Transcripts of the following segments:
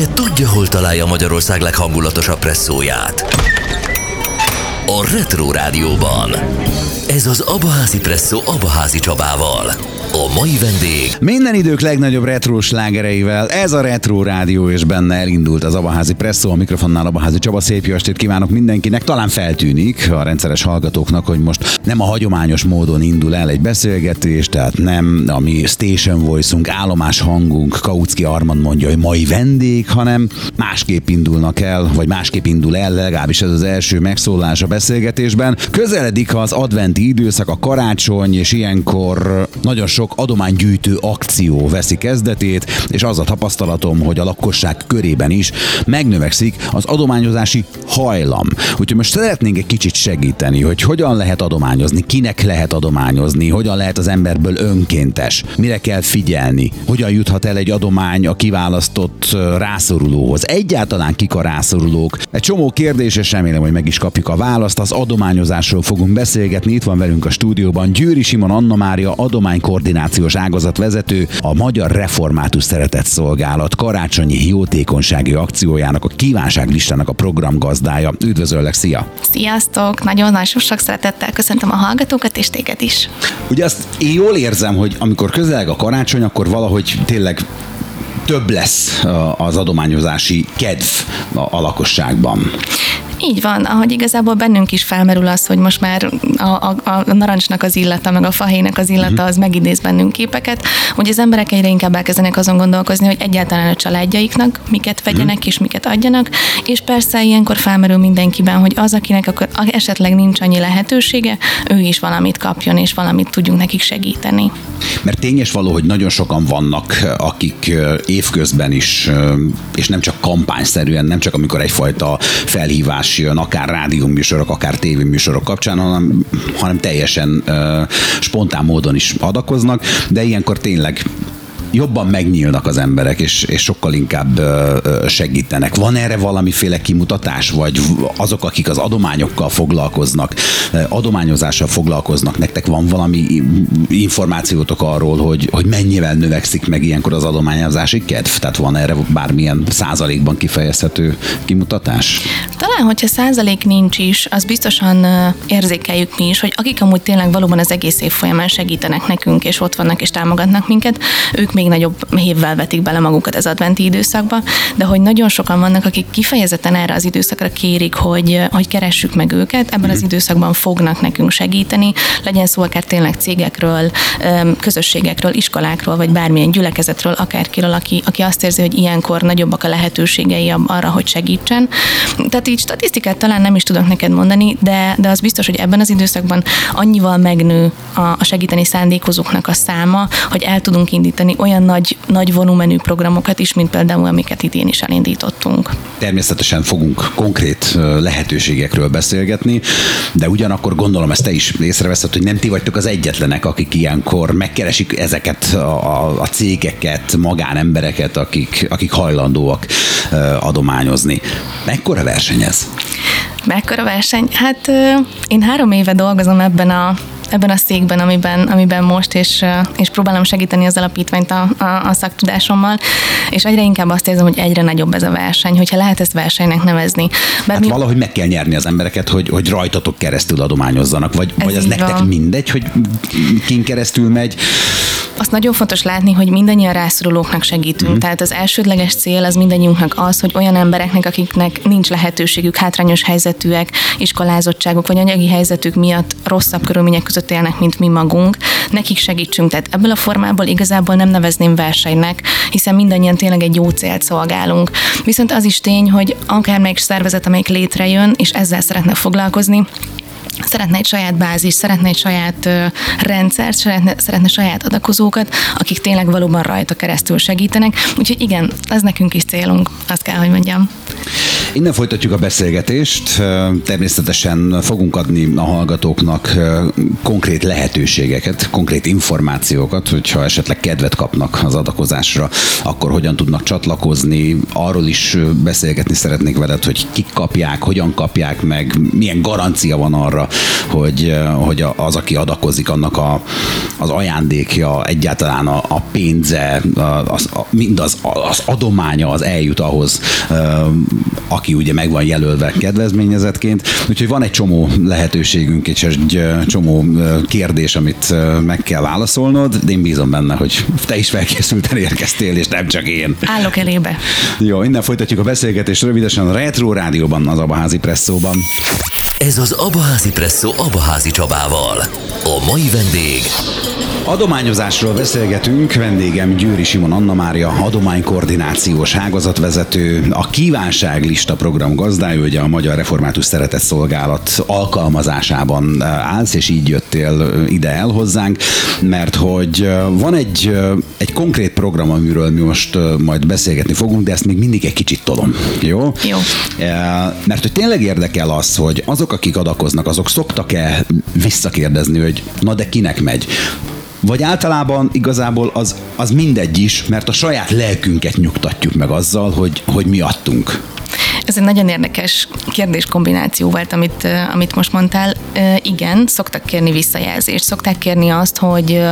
Ugye tudja, hol találja Magyarország leghangulatosabb presszóját? A Retro Rádióban. Ez az Abaházi Presszó Abaházi Csabával. A mai vendég Minden idők legnagyobb retro slágereivel, ez a Retro Rádió, és benne elindult az Abaházi Presszó, a mikrofonnál Abaházi Csaba. Szép jó estét kívánok mindenkinek. Talán feltűnik a rendszeres hallgatóknak, hogy most nem a hagyományos módon indul el egy beszélgetés, tehát nem a mi station voice-unk, állomás hangunk, Kautsky Armand mondja, hogy mai vendég, hanem másképp indulnak el, vagy másképp indul el, legalábbis ez az első megszólás a beszélgetésben. Közeledik az adventi időszak, a karácsony, és ilyenkor nagyon sok adománygyűjtő akció veszi kezdetét, és az a tapasztalatom, hogy a lakosság körében is megnövekszik az adományozási hajlam. Úgyhogy most szeretnénk egy kicsit segíteni, hogy hogyan lehet adományozni, kinek lehet adományozni, hogyan lehet az emberből önkéntes, mire kell figyelni, hogyan juthat el egy adomány a kiválasztott rászorulóhoz, egyáltalán kik a rászorulók. Egy csomó kérdés, és remélem, hogy meg is kapjuk a választ. Az adományozásról fogunk beszélgetni. Itt van velünk a stúdióban Győri Simon Anna Mária adománykoordinációs ágazatvezető, a Magyar Református Szeretett Szolgálat karácsonyi jótékonysági akciójának, a kívánságlistának a programgazdája. Üdvözöllek, szia! Sziasztok! Nagyon-nagyon sok szeretettel köszöntöm a hallgatókat és téged is. Ugye azt én jól érzem, hogy amikor közeleg a karácsony, akkor valahogy tényleg több lesz az adományozási kedv a, lakosságban. Így van, ahogy igazából bennünk is felmerül az, hogy most már a, a, a narancsnak az illata, meg a fahének az illata, az megidéz bennünk képeket, hogy az emberek egyre inkább elkezdenek azon gondolkozni, hogy egyáltalán a családjaiknak miket vegyenek és miket adjanak, és persze ilyenkor felmerül mindenkiben, hogy az, akinek akkor esetleg nincs annyi lehetősége, ő is valamit kapjon, és valamit tudjunk nekik segíteni. Mert tényes való, hogy nagyon sokan vannak, akik ö, évközben is, és nem csak kampányszerűen, nem csak amikor egyfajta felhívás jön, akár rádióműsorok, akár tévéműsorok kapcsán, hanem, hanem teljesen spontán módon is adakoznak, de ilyenkor tényleg jobban megnyílnak az emberek, és, és sokkal inkább segítenek. Van erre valamiféle kimutatás, vagy azok, akik az adományokkal foglalkoznak, adományozással foglalkoznak, nektek van valami információtok arról, hogy, hogy mennyivel növekszik meg ilyenkor az adományozási kedv? Tehát van erre bármilyen százalékban kifejezhető kimutatás? Talán, hogyha százalék nincs is, az biztosan érzékeljük mi is, hogy akik amúgy tényleg valóban az egész év folyamán segítenek nekünk, és ott vannak és támogatnak minket, ők még nagyobb hévvel vetik bele magukat az adventi időszakba, de hogy nagyon sokan vannak, akik kifejezetten erre az időszakra kérik, hogy, hogy keressük meg őket, ebben az időszakban fognak nekünk segíteni, legyen szó akár tényleg cégekről, közösségekről, iskolákról, vagy bármilyen gyülekezetről, akárkiről, aki, aki azt érzi, hogy ilyenkor nagyobbak a lehetőségei arra, hogy segítsen. Tehát így statisztikát talán nem is tudok neked mondani, de, de az biztos, hogy ebben az időszakban annyival megnő a, a segíteni szándékozóknak a száma, hogy el tudunk indítani olyan nagy, nagy volumenű programokat is, mint például amiket idén is elindítottunk. Természetesen fogunk konkrét lehetőségekről beszélgetni, de ugyanakkor gondolom ezt te is észreveszed, hogy nem ti vagytok az egyetlenek, akik ilyenkor megkeresik ezeket a, a, cégeket, magánembereket, akik, akik hajlandóak adományozni. Mekkora verseny ez? Mekkora verseny? Hát én három éve dolgozom ebben a ebben a székben, amiben, amiben most, és, és próbálom segíteni az alapítványt a, a, a szaktudásommal, és egyre inkább azt érzem, hogy egyre nagyobb ez a verseny, hogyha lehet ezt versenynek nevezni. Bár Hát valahogy meg kell nyerni az embereket, hogy, hogy rajtatok keresztül adományozzanak, vagy, Ez vagy az így nektek van. mindegy, hogy kin keresztül megy. Azt nagyon fontos látni, hogy mindannyian rászorulóknak segítünk. Mm. Tehát az elsődleges cél az mindannyiunknak az, hogy olyan embereknek, akiknek nincs lehetőségük, hátrányos helyzetűek, iskolázottságuk vagy anyagi helyzetük miatt rosszabb körülmények között élnek, mint mi magunk, nekik segítsünk. Tehát ebből a formából igazából nem nevezném versenynek, hiszen mindannyian tényleg egy jó célt szolgálunk. Viszont az is tény, hogy akármelyik szervezet, amelyik létrejön, és ezzel szeretne foglalkozni, szeretne egy saját bázis, szeretne egy saját rendszert, szeretne, szeretne saját adakozókat, akik tényleg valóban rajta keresztül segítenek. Úgyhogy igen, ez nekünk is célunk, azt kell, hogy mondjam. Innen folytatjuk a beszélgetést. Természetesen fogunk adni a hallgatóknak konkrét lehetőségeket, konkrét információkat, hogyha esetleg kedvet kapnak az adakozásra, akkor hogyan tudnak csatlakozni. Arról is beszélgetni szeretnék veled, hogy kik kapják, hogyan kapják meg, milyen garancia van arra, hogy, hogy az, aki adakozik, annak a, az ajándékja, egyáltalán a, a pénze, az, a, mindaz az adománya az eljut ahhoz, aki ugye meg van jelölve kedvezményezetként. Úgyhogy van egy csomó lehetőségünk és egy csomó kérdés, amit meg kell válaszolnod, de én bízom benne, hogy te is felkészülten érkeztél, és nem csak én. Állok elébe. Jó, innen folytatjuk a beszélgetést rövidesen a Retro Rádióban, az Abaházi Presszóban. Ez az Abaházi Presszó Abaházi Csabával. A mai vendég Adományozásról beszélgetünk, vendégem Győri Simon Anna Mária, adománykoordinációs ágazatvezető, a kívánságlista program gazdája, ugye a Magyar Református Szeretett Szolgálat alkalmazásában eh, állsz, és így jöttél eh, ide el hozzánk, mert hogy eh, van egy, egy konkrét program, amiről mi most majd beszélgetni fogunk, de ezt még mindig egy kicsit tolom, jó? Jó. Mert hogy tényleg érdekel az, hogy azok, akik adakoznak, azok szoktak-e visszakérdezni, hogy na de kinek megy? Vagy általában igazából az, az mindegy is, mert a saját lelkünket nyugtatjuk meg azzal, hogy, hogy mi adtunk. Ez egy nagyon érdekes kérdéskombináció volt, amit, amit most mondtál. Igen, szoktak kérni visszajelzést, szokták kérni azt, hogy,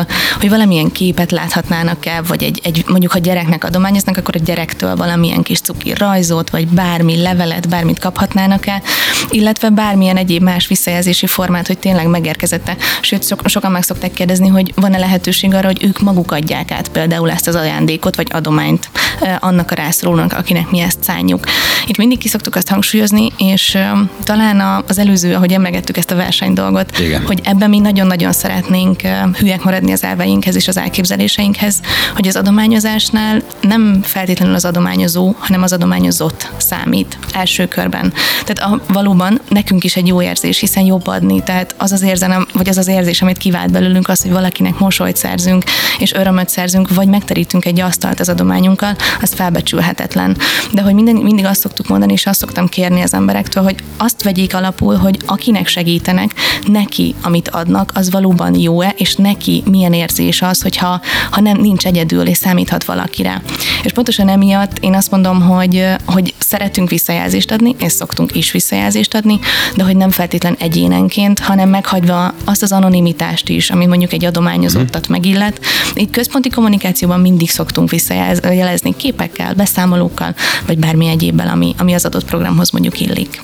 hogy valamilyen képet láthatnának-e, vagy egy, egy, mondjuk ha gyereknek adományoznak, akkor a gyerektől valamilyen kis cuki rajzot, vagy bármi levelet, bármit kaphatnának-e, illetve bármilyen egyéb más visszajelzési formát, hogy tényleg megérkezette. Sőt, so, sokan meg szokták kérdezni, hogy van-e lehetőség arra, hogy ők maguk adják át például ezt az ajándékot, vagy adományt annak a rászorulónak, akinek mi ezt szánjuk. Itt mindig ki szoktuk azt hangsúlyozni, és talán az előző, ahogy emlegettük ezt a verseny dolgot, Igen. hogy ebben mi nagyon-nagyon szeretnénk hülyek maradni az elveinkhez és az elképzeléseinkhez, hogy az adományozásnál nem feltétlenül az adományozó, hanem az adományozott számít első körben. Tehát a, valóban nekünk is egy jó érzés, hiszen jobb adni. Tehát az az érzelem, vagy az az érzés, amit kivált belőlünk, az, hogy valakinek mosolyt szerzünk, és örömöt szerzünk, vagy megterítünk egy asztalt az adományunkkal, az felbecsülhetetlen. De hogy minden, mindig azt szoktuk mondani, és azt szoktam kérni az emberektől, hogy azt vegyék alapul, hogy akinek segítenek, neki, amit adnak, az valóban jó-e, és neki milyen érzés az, hogyha ha nem nincs egyedül, és számíthat valakire. És pontosan emiatt én azt mondom, hogy, hogy szeretünk visszajelzést adni, és szoktunk is visszajelzést adni, de hogy nem feltétlen egyénenként, hanem meghagyva azt az anonimitást is, ami mondjuk egy adományozottat mhm. megillet. Itt központi kommunikációban mindig szoktunk visszajelezni képekkel, beszámolókkal, vagy bármi egyébbel, ami, ami az adott programhoz mondjuk illik.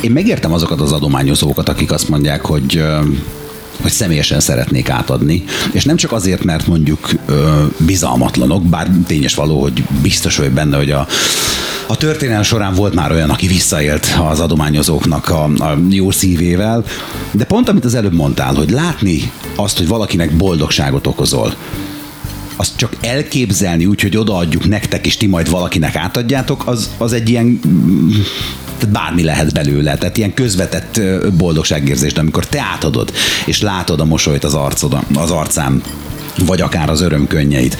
Én megértem azokat az adományozókat, akik azt mondják, hogy hogy személyesen szeretnék átadni, és nem csak azért, mert mondjuk ö, bizalmatlanok, bár tényes való, hogy biztos vagy benne, hogy a a történelem során volt már olyan, aki visszaélt az adományozóknak a, a jó szívével, de pont amit az előbb mondtál, hogy látni azt, hogy valakinek boldogságot okozol, azt csak elképzelni úgy, hogy odaadjuk nektek, és ti majd valakinek átadjátok, az, az egy ilyen tehát bármi lehet belőle, tehát ilyen közvetett boldogságérzés, de amikor te átadod, és látod a mosolyt az arcod, az arcán, vagy akár az örömkönnyeit,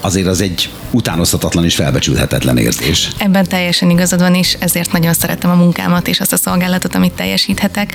azért az egy utánozhatatlan és felbecsülhetetlen érzés. Ebben teljesen igazad van, és ezért nagyon szeretem a munkámat és azt a szolgálatot, amit teljesíthetek.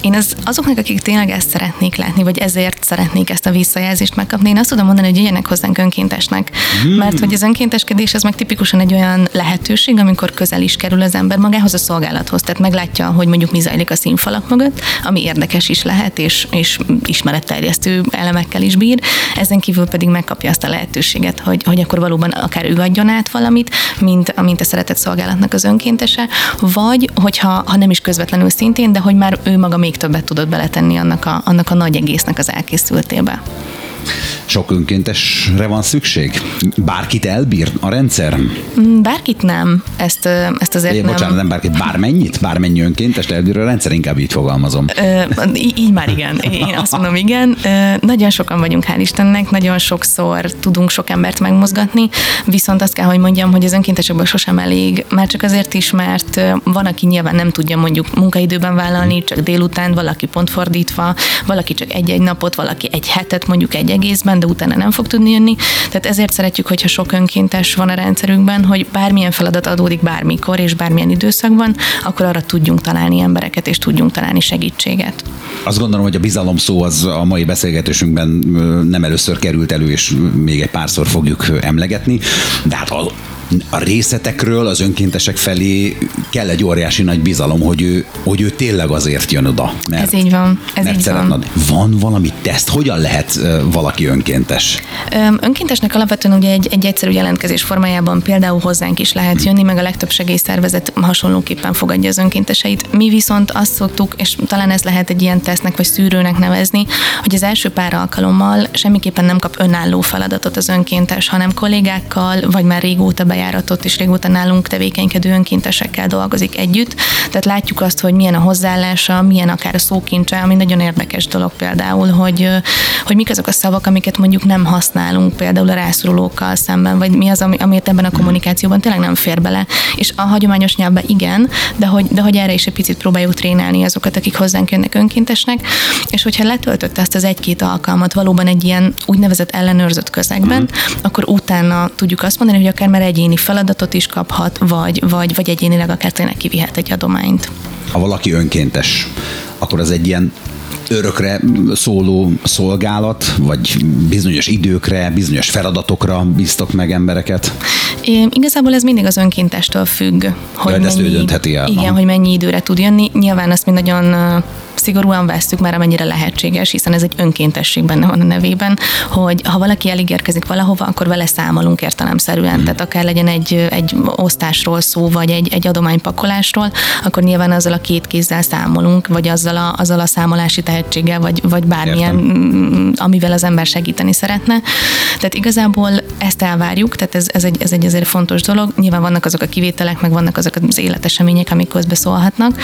Én az, azoknak, akik tényleg ezt szeretnék látni, vagy ezért szeretnék ezt a visszajelzést megkapni, én azt tudom mondani, hogy jöjjenek hozzánk önkéntesnek. Hmm. Mert hogy az önkénteskedés az meg tipikusan egy olyan lehetőség, amikor közel is kerül az ember magához a szolgálathoz. Tehát meglátja, hogy mondjuk mi zajlik a színfalak mögött, ami érdekes is lehet, és, és ismeretterjesztő elemekkel is bír. Ezen kívül pedig megkapja azt a lehetőséget, hogy, hogy akkor valóban akár ő adjon át valamit, mint, mint a szeretett szolgálatnak az önkéntese, vagy hogyha ha nem is közvetlenül szintén, de hogy már ő maga még többet tudott beletenni annak a, annak a nagy egésznek az elkészültébe. Sok önkéntesre van szükség? Bárkit elbír a rendszer? Mm, bárkit nem. Ezt, ezt azért é, nem. Bocsánat, nem bárkit, bármennyit? Bármennyi önkéntest elbír a rendszer? Inkább így fogalmazom. Ö, így már igen. Én azt mondom, igen. Nagyon sokan vagyunk, hál' Istennek, nagyon sokszor tudunk sok embert megmozgatni, viszont azt kell, hogy mondjam, hogy az önkéntesekből sosem elég, már csak azért is, mert van, aki nyilván nem tudja mondjuk munkaidőben vállalni, csak délután, valaki pont fordítva, valaki csak egy-egy napot, valaki egy hetet mondjuk egy egészben, de utána nem fog tudni jönni. Tehát ezért szeretjük, hogyha sok önkéntes van a rendszerünkben, hogy bármilyen feladat adódik bármikor és bármilyen időszakban, akkor arra tudjunk találni embereket és tudjunk találni segítséget. Azt gondolom, hogy a bizalom szó az a mai beszélgetésünkben nem először került elő, és még egy párszor fogjuk emlegetni, de hát a, a részletekről az önkéntesek felé kell egy óriási nagy bizalom, hogy ő, hogy ő tényleg azért jön oda. Mert, ez így van. Ez mert így szeretned. van. Van valami teszt? Hogyan lehet valaki önkéntes? Önkéntesnek alapvetően ugye egy, egy egyszerű jelentkezés formájában például hozzánk is lehet jönni, meg a legtöbb segélyszervezet hasonlóképpen fogadja az önkénteseit. Mi viszont azt szoktuk, és talán ez lehet egy ilyen tesztnek vagy szűrőnek nevezni, hogy az első pár alkalommal semmiképpen nem kap önálló feladatot az önkéntes, hanem kollégákkal, vagy már régóta be bejáratot, és régóta nálunk tevékenykedő önkéntesekkel dolgozik együtt. Tehát látjuk azt, hogy milyen a hozzáállása, milyen akár a szókincse, ami nagyon érdekes dolog például, hogy, hogy mik azok a szavak, amiket mondjuk nem használunk például a rászorulókkal szemben, vagy mi az, ami, amit ebben a kommunikációban tényleg nem fér bele. És a hagyományos nyelvben igen, de hogy, de hogy erre is egy picit próbáljuk trénálni azokat, akik hozzánk jönnek önkéntesnek, és hogyha letöltött ezt az egy-két alkalmat valóban egy ilyen úgynevezett ellenőrzött közegben, mm. akkor utána tudjuk azt mondani, hogy akár már egyéni egyéni feladatot is kaphat, vagy, vagy, vagy egyénileg akár tényleg kivihet egy adományt. Ha valaki önkéntes, akkor az egy ilyen örökre szóló szolgálat, vagy bizonyos időkre, bizonyos feladatokra bíztok meg embereket? É, igazából ez mindig az önkéntestől függ. Hogy ja, mennyi, ezt ő döntheti el. Igen, hogy mennyi időre tud jönni. Nyilván azt mi nagyon szigorúan vesztük már, amennyire lehetséges, hiszen ez egy önkéntesség benne van a nevében, hogy ha valaki elígérkezik valahova, akkor vele számolunk értelemszerűen. Mm. Tehát akár legyen egy, egy osztásról szó, vagy egy, egy adománypakolásról, akkor nyilván azzal a két kézzel számolunk, vagy azzal a, azzal a számolási tehetséggel, vagy, vagy bármilyen, Értem. amivel az ember segíteni szeretne. Tehát igazából ezt elvárjuk, tehát ez, ez, egy, ez egy azért fontos dolog. Nyilván vannak azok a kivételek, meg vannak azok az életesemények, amik közbeszólhatnak,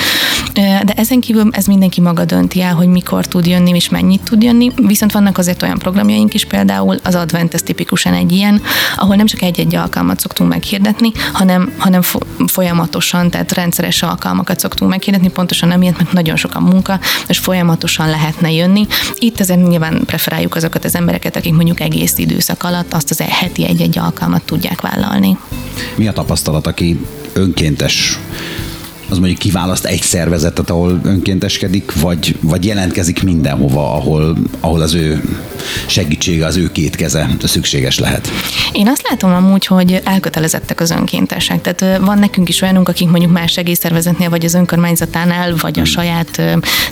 de ezen kívül ez mindenki maga dönti el, hogy mikor tud jönni és mennyit tud jönni. Viszont vannak azért olyan programjaink is, például az Advent, ez tipikusan egy ilyen, ahol nem csak egy-egy alkalmat szoktunk meghirdetni, hanem, hanem folyamatosan, tehát rendszeres alkalmakat szoktunk meghirdetni, pontosan emiatt, mert nagyon sok a munka, és folyamatosan lehetne jönni. Itt azért nyilván preferáljuk azokat az embereket, akik mondjuk egész időszak alatt azt az heti egy-egy alkalmat tudják vállalni. Mi a tapasztalat, aki önkéntes az mondjuk kiválaszt egy szervezetet, ahol önkénteskedik, vagy, vagy jelentkezik mindenhova, ahol, ahol az ő segítsége, az ő két keze szükséges lehet. Én azt látom amúgy, hogy elkötelezettek az önkéntesek. Tehát van nekünk is olyanunk, akik mondjuk más segélyszervezetnél, vagy az önkormányzatánál, vagy a hmm. saját,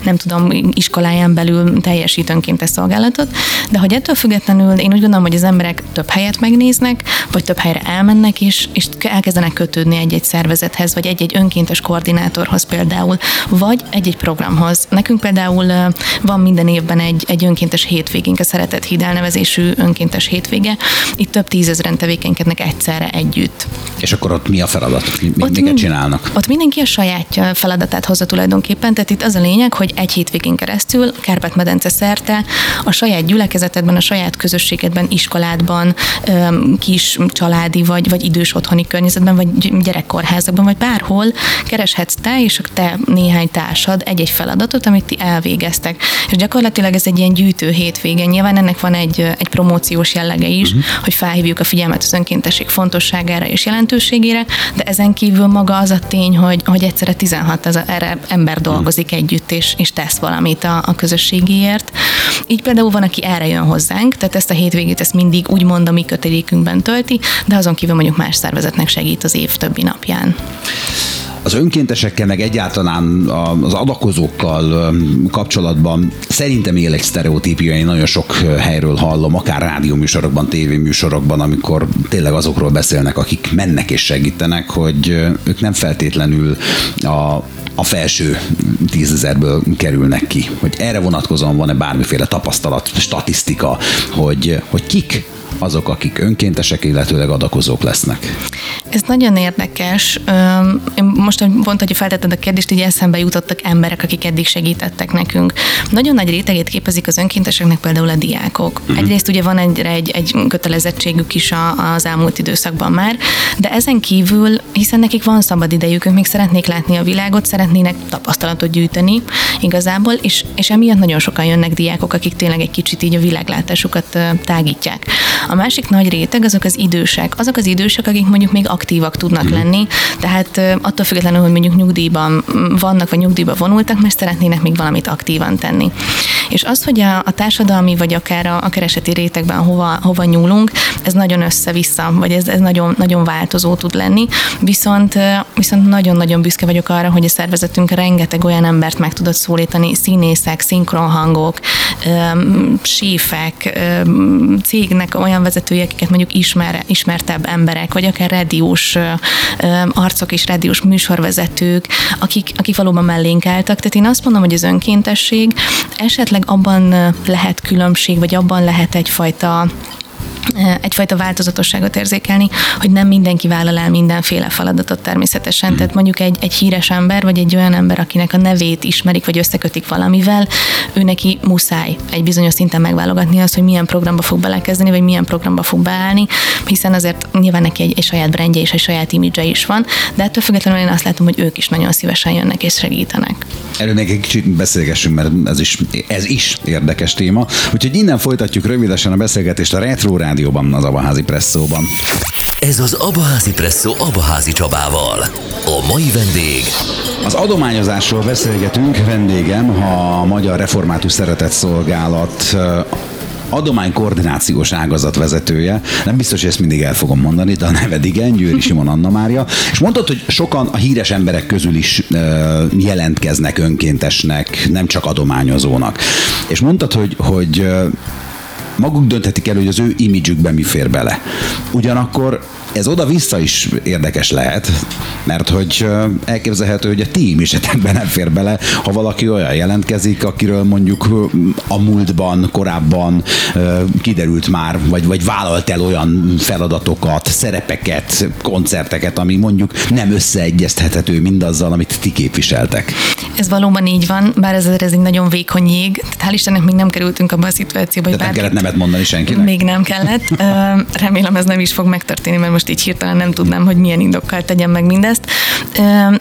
nem tudom, iskoláján belül teljesít önkéntes szolgálatot. De hogy ettől függetlenül én úgy gondolom, hogy az emberek több helyet megnéznek, vagy több helyre elmennek, és, és elkezdenek kötődni egy-egy szervezethez, vagy egy-egy önkéntes koordinátorhoz például, vagy egy-egy programhoz. Nekünk például van minden évben egy, egy önkéntes hétvégénk, a Szeretett Híd elnevezésű önkéntes hétvége. Itt több tízezren tevékenykednek egyszerre együtt. És akkor ott mi a feladat? Mi, ott miket csinálnak? Ott mindenki a saját feladatát hozza tulajdonképpen, tehát itt az a lényeg, hogy egy hétvégén keresztül Kárpát-medence szerte a saját gyülekezetedben, a saját közösségedben, iskoládban, kis családi vagy, vagy idős otthoni környezetben, vagy gyerekkorházakban, vagy bárhol kereshetsz te és te néhány társad egy-egy feladatot, amit ti elvégeztek. És gyakorlatilag ez egy ilyen gyűjtő hétvége. Nyilván ennek van egy, egy promóciós jellege is, uh-huh. hogy felhívjuk a figyelmet az önkéntesség fontosságára és jelentőségére, de ezen kívül maga az a tény, hogy, hogy egyszerre 16 az erre ember dolgozik uh-huh. együtt, és, és tesz valamit a, a közösségéért. Így például van, aki erre jön hozzánk, tehát ezt a hétvégét ezt mindig úgymond a mi kötelékünkben tölti, de azon kívül mondjuk más szervezetnek segít az év többi napján az önkéntesekkel, meg egyáltalán az adakozókkal kapcsolatban szerintem él egy sztereotípia, én nagyon sok helyről hallom, akár rádióműsorokban, tévéműsorokban, amikor tényleg azokról beszélnek, akik mennek és segítenek, hogy ők nem feltétlenül a, a felső tízezerből kerülnek ki. Hogy erre vonatkozóan van-e bármiféle tapasztalat, statisztika, hogy, hogy kik azok, akik önkéntesek, illetőleg adakozók lesznek? Ez nagyon érdekes. Most, hogy pont, hogy feltetted a kérdést, így eszembe jutottak emberek, akik eddig segítettek nekünk. Nagyon nagy rétegét képezik az önkénteseknek például a diákok. Uh-huh. Egyrészt ugye van egy, egy, egy kötelezettségük is az elmúlt időszakban már, de ezen kívül, hiszen nekik van szabad idejük, ők még szeretnék látni a világot, szeretnének tapasztalatot gyűjteni igazából, és, és emiatt nagyon sokan jönnek diákok, akik tényleg egy kicsit így a világlátásukat tágítják. A másik nagy réteg azok az idősek, azok az idősek, akik mondjuk még aktívak tudnak uh-huh. lenni, tehát attól függetlenül, hogy mondjuk nyugdíjban vannak, vagy nyugdíjba vonultak, mert szeretnének még valamit aktívan tenni. És az, hogy a, a társadalmi, vagy akár a, a kereseti rétegben hova, hova nyúlunk, ez nagyon össze-vissza, vagy ez, ez nagyon, nagyon változó tud lenni, viszont, viszont nagyon-nagyon büszke vagyok arra, hogy a szervezetünk rengeteg olyan embert meg tudott szólítani, színészek, szinkronhangok, séfek, cégnek olyan vezetői, akiket mondjuk ismer, ismertebb emberek, vagy akár rádiós arcok és rádiós műsorvezetők, akik, akik valóban mellénk álltak. Tehát én azt mondom, hogy az önkéntesség esetleg abban lehet különbség, vagy abban lehet egyfajta egyfajta változatosságot érzékelni, hogy nem mindenki vállal el mindenféle feladatot természetesen. Tehát mondjuk egy, egy híres ember, vagy egy olyan ember, akinek a nevét ismerik, vagy összekötik valamivel, ő neki muszáj egy bizonyos szinten megválogatni azt, hogy milyen programba fog belekezdeni, vagy milyen programba fog beállni, hiszen azért nyilván neki egy, egy saját brandje és egy saját imidzse is van, de ettől függetlenül én azt látom, hogy ők is nagyon szívesen jönnek és segítenek. Erről még egy kicsit beszélgessünk, mert ez is, ez is érdekes téma. Úgyhogy innen folytatjuk rövidesen a beszélgetést a Retro Rádióban, az Abaházi Presszóban. Ez az Abaházi Presszó Abaházi Csabával. A mai vendég... Az adományozásról beszélgetünk, vendégem a Magyar Református Szeretett Szolgálat adománykoordinációs ágazat vezetője. Nem biztos, hogy ezt mindig el fogom mondani, de a neved igen, Győri Simon Anna Mária. És mondtad, hogy sokan a híres emberek közül is jelentkeznek önkéntesnek, nem csak adományozónak. És mondtad, hogy, hogy maguk dönthetik el, hogy az ő imidzsükben mi fér bele. Ugyanakkor ez oda-vissza is érdekes lehet, mert hogy elképzelhető, hogy a ti imidzsetekben nem fér bele, ha valaki olyan jelentkezik, akiről mondjuk a múltban, korábban kiderült már, vagy, vagy vállalt el olyan feladatokat, szerepeket, koncerteket, ami mondjuk nem összeegyeztethető mindazzal, amit ti képviseltek. Ez valóban így van, bár ez, ez egy nagyon vékony jég. Tehát hál' Istennek még nem kerültünk abba a szituációba, hogy bárki... kellett mondani senkinek? Még nem kellett. Remélem ez nem is fog megtörténni, mert most így hirtelen nem tudnám, hogy milyen indokkal tegyem meg mindezt.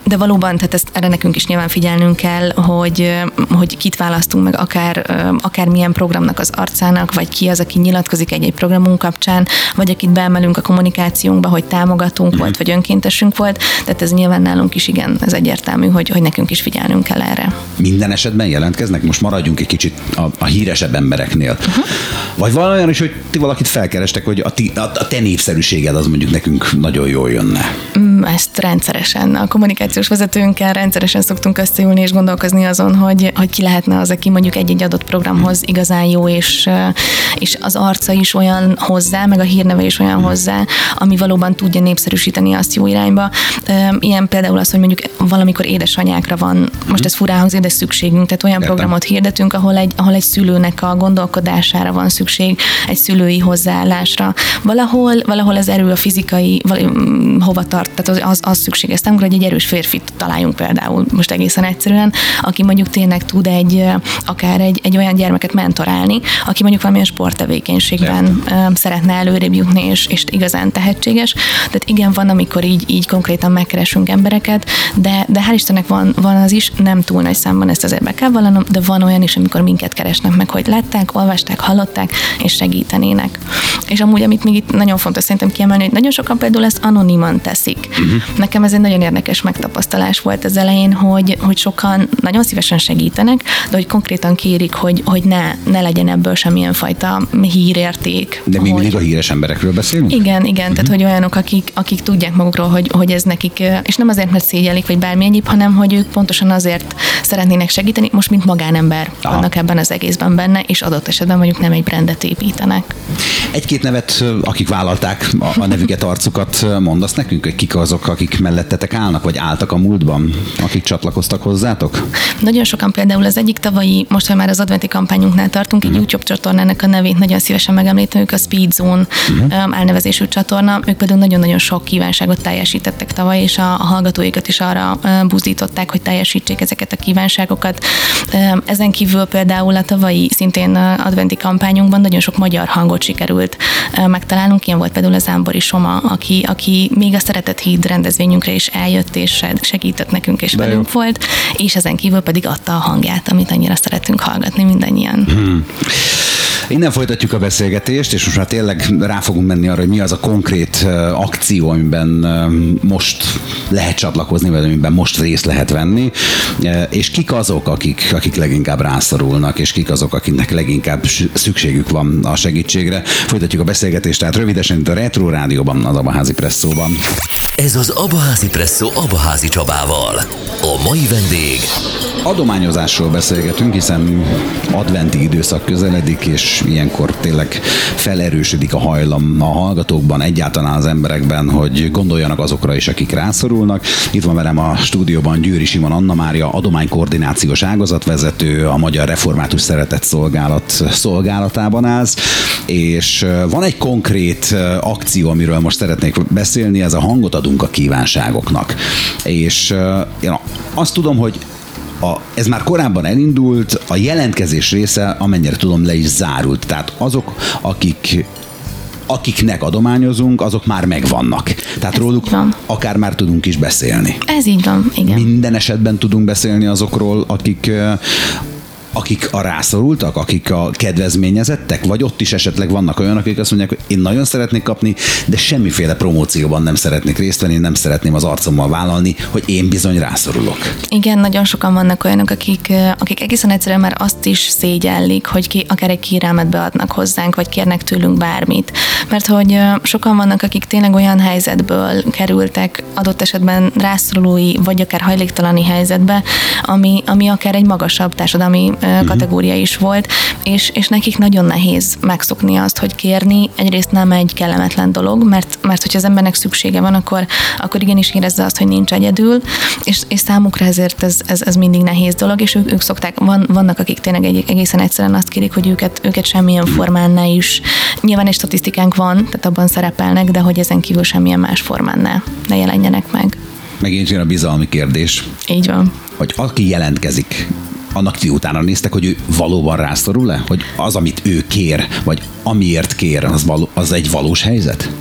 De valóban, tehát ezt erre nekünk is nyilván figyelnünk kell, hogy, hogy kit választunk meg, akár, akár milyen programnak az arcának, vagy ki az, aki nyilatkozik egy-egy programunk kapcsán, vagy akit beemelünk a kommunikációnkba, hogy támogatunk volt, vagy önkéntesünk volt. Tehát ez nyilván nálunk is igen, ez egyértelmű, hogy, hogy nekünk is figyelnünk kell erre. Minden esetben jelentkeznek? Most maradjunk egy kicsit a, a híresebb embereknél. Uh-huh. Vagy van is, hogy ti valakit felkerestek, hogy a, ti, a, a te népszerűséged az mondjuk nekünk nagyon jól jönne. Mm, ezt rendszeresen, a kommunikációs vezetőnkkel rendszeresen szoktunk összeülni és gondolkozni azon, hogy, hogy ki lehetne az, aki mondjuk egy-egy adott programhoz igazán jó, és, és az arca is olyan hozzá, meg a hírneve is olyan hozzá, ami valóban tudja népszerűsíteni azt jó irányba. Ilyen például az, hogy mondjuk valamikor édesanyákra van, most ez furán hangzik, de szükségünk, tehát olyan Értem. programot hirdetünk, ahol egy, ahol egy szülőnek a gondolkodására van szükség, egy szülői hozzáállásra. Valahol, valahol az erő a fizikai, hova tart, tehát az, az, az szükséges számunkra, hogy egy erős férfit találjunk például, most egészen egyszerűen, aki mondjuk tényleg tud egy, akár egy, egy olyan gyermeket mentorálni, aki mondjuk valamilyen sporttevékenységben Értem. szeretne előrébb jutni, és, és igazán tehetséges. Tehát igen, van, amikor így, így konkrétan megkeresünk embereket, de, de hál' Istennek van, van az is, nem túl nagy számban ezt azért be kell vallanom, de van olyan is, amikor minket keresnek meg, hogy látták, olvasták, hallották, és segítenének. És amúgy, amit még itt nagyon fontos szerintem kiemelni, hogy nagyon sokan például ezt anoniman teszik. Uh-huh. Nekem ez egy nagyon érdekes megtapasztalás volt az elején, hogy, hogy sokan nagyon szívesen segítenek, de hogy konkrétan kérik, hogy, hogy ne, ne legyen ebből semmilyen fajta hírérték. De mi hogy... mindig a híres emberekről beszélünk? Igen, igen, uh-huh. tehát hogy olyanok, akik, akik tudják magukról, hogy, hogy ez nekik, és nem azért, mert szégyelik, vagy bármi egyéb, hanem hogy ők pontosan azért szeretnének segíteni, most mint magánember Aha. vannak ebben az egészben benne, és adott esetben mondjuk nem egy brandet építenek. Egy-két nevet, akik vállalták a, a nevüket, arcukat, mondasz nekünk, hogy kik az azok, akik mellettetek állnak, vagy álltak a múltban, akik csatlakoztak hozzátok? Nagyon sokan például az egyik tavalyi, most, hogy már az adventi kampányunknál tartunk, egy uh-huh. YouTube csatornának a nevét nagyon szívesen megemlítünk, a Speed Zone uh-huh. elnevezésű csatorna. Ők pedig nagyon-nagyon sok kívánságot teljesítettek tavaly, és a, a hallgatóikat is arra buzdították, hogy teljesítsék ezeket a kívánságokat. Ezen kívül például a tavalyi szintén adventi kampányunkban nagyon sok magyar hangot sikerült megtalálnunk. Ilyen volt például az Ámbori Soma, aki, aki még a Szeretett Híd rendezvényünkre is eljött és segített nekünk és De velünk jó. volt, és ezen kívül pedig adta a hangját, amit annyira szeretünk hallgatni mindannyian. Hmm. Innen folytatjuk a beszélgetést, és most már tényleg rá fogunk menni arra, hogy mi az a konkrét akció, amiben most lehet csatlakozni, vagy amiben most részt lehet venni, és kik azok, akik, akik leginkább rászorulnak, és kik azok, akiknek leginkább szükségük van a segítségre. Folytatjuk a beszélgetést, tehát rövidesen itt a Retro Rádióban, az Abaházi Presszóban. Ez az Abaházi Presszó Abaházi Csabával. A mai vendég Adományozásról beszélgetünk, hiszen adventi időszak közeledik, és ilyenkor tényleg felerősödik a hajlam a hallgatókban, egyáltalán az emberekben, hogy gondoljanak azokra is, akik rászorulnak. Itt van velem a stúdióban Győri Simon Anna Mária, adománykoordinációs ágazatvezető, a Magyar Református Szeretett Szolgálat szolgálatában állsz, és van egy konkrét akció, amiről most szeretnék beszélni, ez a hangot adunk a kívánságoknak. És én azt tudom, hogy a, ez már korábban elindult, a jelentkezés része, amennyire tudom, le is zárult. Tehát azok, akik akiknek adományozunk, azok már megvannak. Tehát Ez róluk akár már tudunk is beszélni. Ez így van, igen. Minden esetben tudunk beszélni azokról, akik akik a rászorultak, akik a kedvezményezettek, vagy ott is esetleg vannak olyanok, akik azt mondják, hogy én nagyon szeretnék kapni, de semmiféle promócióban nem szeretnék részt venni, nem szeretném az arcommal vállalni, hogy én bizony rászorulok. Igen, nagyon sokan vannak olyanok, akik, akik egészen egyszerűen már azt is szégyellik, hogy ki, akár egy kérelmet beadnak hozzánk, vagy kérnek tőlünk bármit. Mert hogy sokan vannak, akik tényleg olyan helyzetből kerültek, adott esetben rászorulói, vagy akár hajléktalani helyzetbe, ami, ami akár egy magasabb társadalmi uh-huh. kategória is volt, és, és nekik nagyon nehéz megszokni azt, hogy kérni egyrészt nem egy kellemetlen dolog, mert, mert hogyha az embernek szüksége van, akkor, akkor igenis érezze azt, hogy nincs egyedül, és, és számukra ezért ez, ez, ez mindig nehéz dolog, és ők, ők szokták, van, vannak, akik tényleg egy, egészen egyszerűen azt kérik, hogy őket, őket semmilyen formán ne is. Nyilván egy statisztikánk van, tehát abban szerepelnek, de hogy ezen kívül semmilyen más formán ne, ne jelenjenek meg. Megint jön a bizalmi kérdés. Így van. Hogy aki jelentkezik, annak ti utána néztek, hogy ő valóban rászorul-e? Hogy az, amit ő kér, vagy amiért kér, az, való, az egy valós helyzet?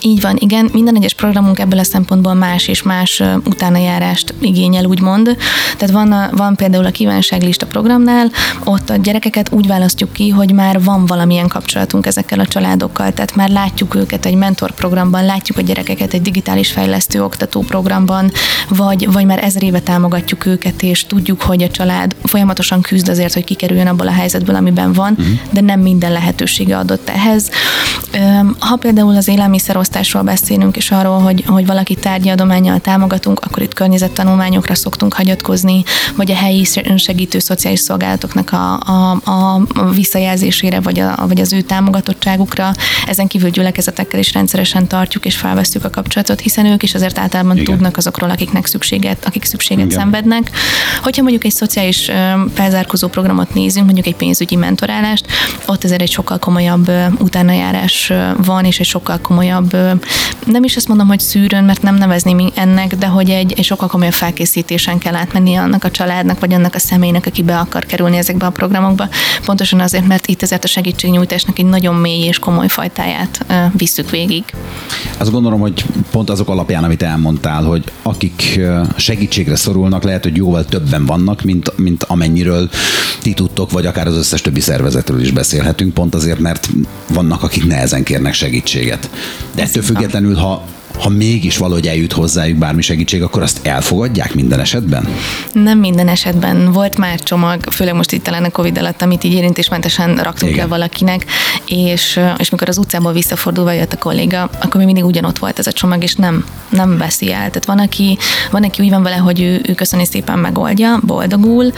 Így van, igen, minden egyes programunk ebből a szempontból más és más utánajárást igényel, úgymond. Tehát van, van például a kívánságlista programnál, ott a gyerekeket úgy választjuk ki, hogy már van valamilyen kapcsolatunk ezekkel a családokkal, tehát már látjuk őket egy mentorprogramban, látjuk a gyerekeket egy digitális fejlesztő oktató programban, vagy, vagy már ezer éve támogatjuk őket, és tudjuk, hogy a család folyamatosan küzd azért, hogy kikerüljön abból a helyzetből, amiben van, uh-huh. de nem minden lehetősége adott ehhez. Ha például az élelmiszer elosztásról beszélünk, és arról, hogy, hogy valaki tárgyi adományjal támogatunk, akkor itt környezettanulmányokra szoktunk hagyatkozni, vagy a helyi segítő szociális szolgálatoknak a, a, a visszajelzésére, vagy, a, vagy az ő támogatottságukra. Ezen kívül gyülekezetekkel is rendszeresen tartjuk és felvesztük a kapcsolatot, hiszen ők is azért általában Igen. tudnak azokról, akiknek szükséget, akik szükséget Igen. szenvednek. Hogyha mondjuk egy szociális felzárkozó programot nézünk, mondjuk egy pénzügyi mentorálást, ott azért egy sokkal komolyabb utánajárás van, és egy sokkal komolyabb nem is azt mondom, hogy szűrőn, mert nem nevezném ennek, de hogy egy, egy sokkal komolyabb felkészítésen kell átmenni annak a családnak, vagy annak a személynek, aki be akar kerülni ezekbe a programokba. Pontosan azért, mert itt ezért a segítségnyújtásnak egy nagyon mély és komoly fajtáját visszük végig. Azt gondolom, hogy pont azok alapján, amit elmondtál, hogy akik segítségre szorulnak, lehet, hogy jóval többen vannak, mint, mint amennyiről ti tudtok, vagy akár az összes többi szervezetről is beszélhetünk, pont azért, mert vannak, akik nehezen kérnek segítséget. De ettől függetlenül, ha ha mégis valahogy eljut hozzájuk bármi segítség, akkor azt elfogadják minden esetben? Nem minden esetben. Volt már csomag, főleg most itt talán a Covid alatt, amit így érintésmentesen raktunk Igen. le valakinek, és, és mikor az utcából visszafordulva jött a kolléga, akkor még mindig ugyanott volt ez a csomag, és nem, nem veszi el. Tehát van, aki, van, aki úgy van vele, hogy ő, ő köszöni szépen megoldja, boldogul,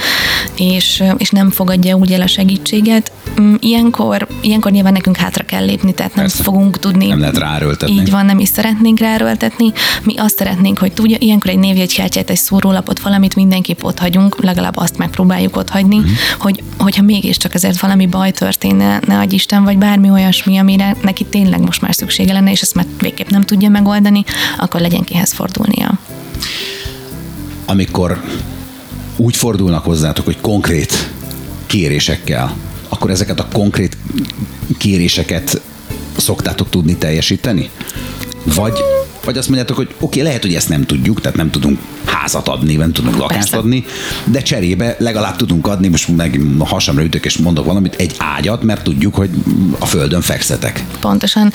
és, és nem fogadja úgy el a segítséget. Mm, ilyenkor, ilyenkor nyilván nekünk hátra kell lépni, tehát nem Persze. fogunk tudni. Nem lehet ráröltetni. Így van, nem is szeretnénk, szeretnénk ráerőltetni, mi azt szeretnénk, hogy tudja, ilyenkor egy névjegykártyát, egy szórólapot, valamit mindenképp ott hagyunk, legalább azt megpróbáljuk ott hagyni, uh-huh. hogy, hogyha mégiscsak ezért valami baj történne, ne adj Isten, vagy bármi olyasmi, amire neki tényleg most már szüksége lenne, és ezt már végképp nem tudja megoldani, akkor legyen kihez fordulnia. Amikor úgy fordulnak hozzátok, hogy konkrét kérésekkel, akkor ezeket a konkrét kéréseket szoktátok tudni teljesíteni? Vagy, vagy azt mondjátok, hogy oké, okay, lehet, hogy ezt nem tudjuk, tehát nem tudunk házat adni, nem tudunk lakást Persze. adni, de cserébe legalább tudunk adni, most meg hasamra ütök és mondok valamit, egy ágyat, mert tudjuk, hogy a földön fekszetek. Pontosan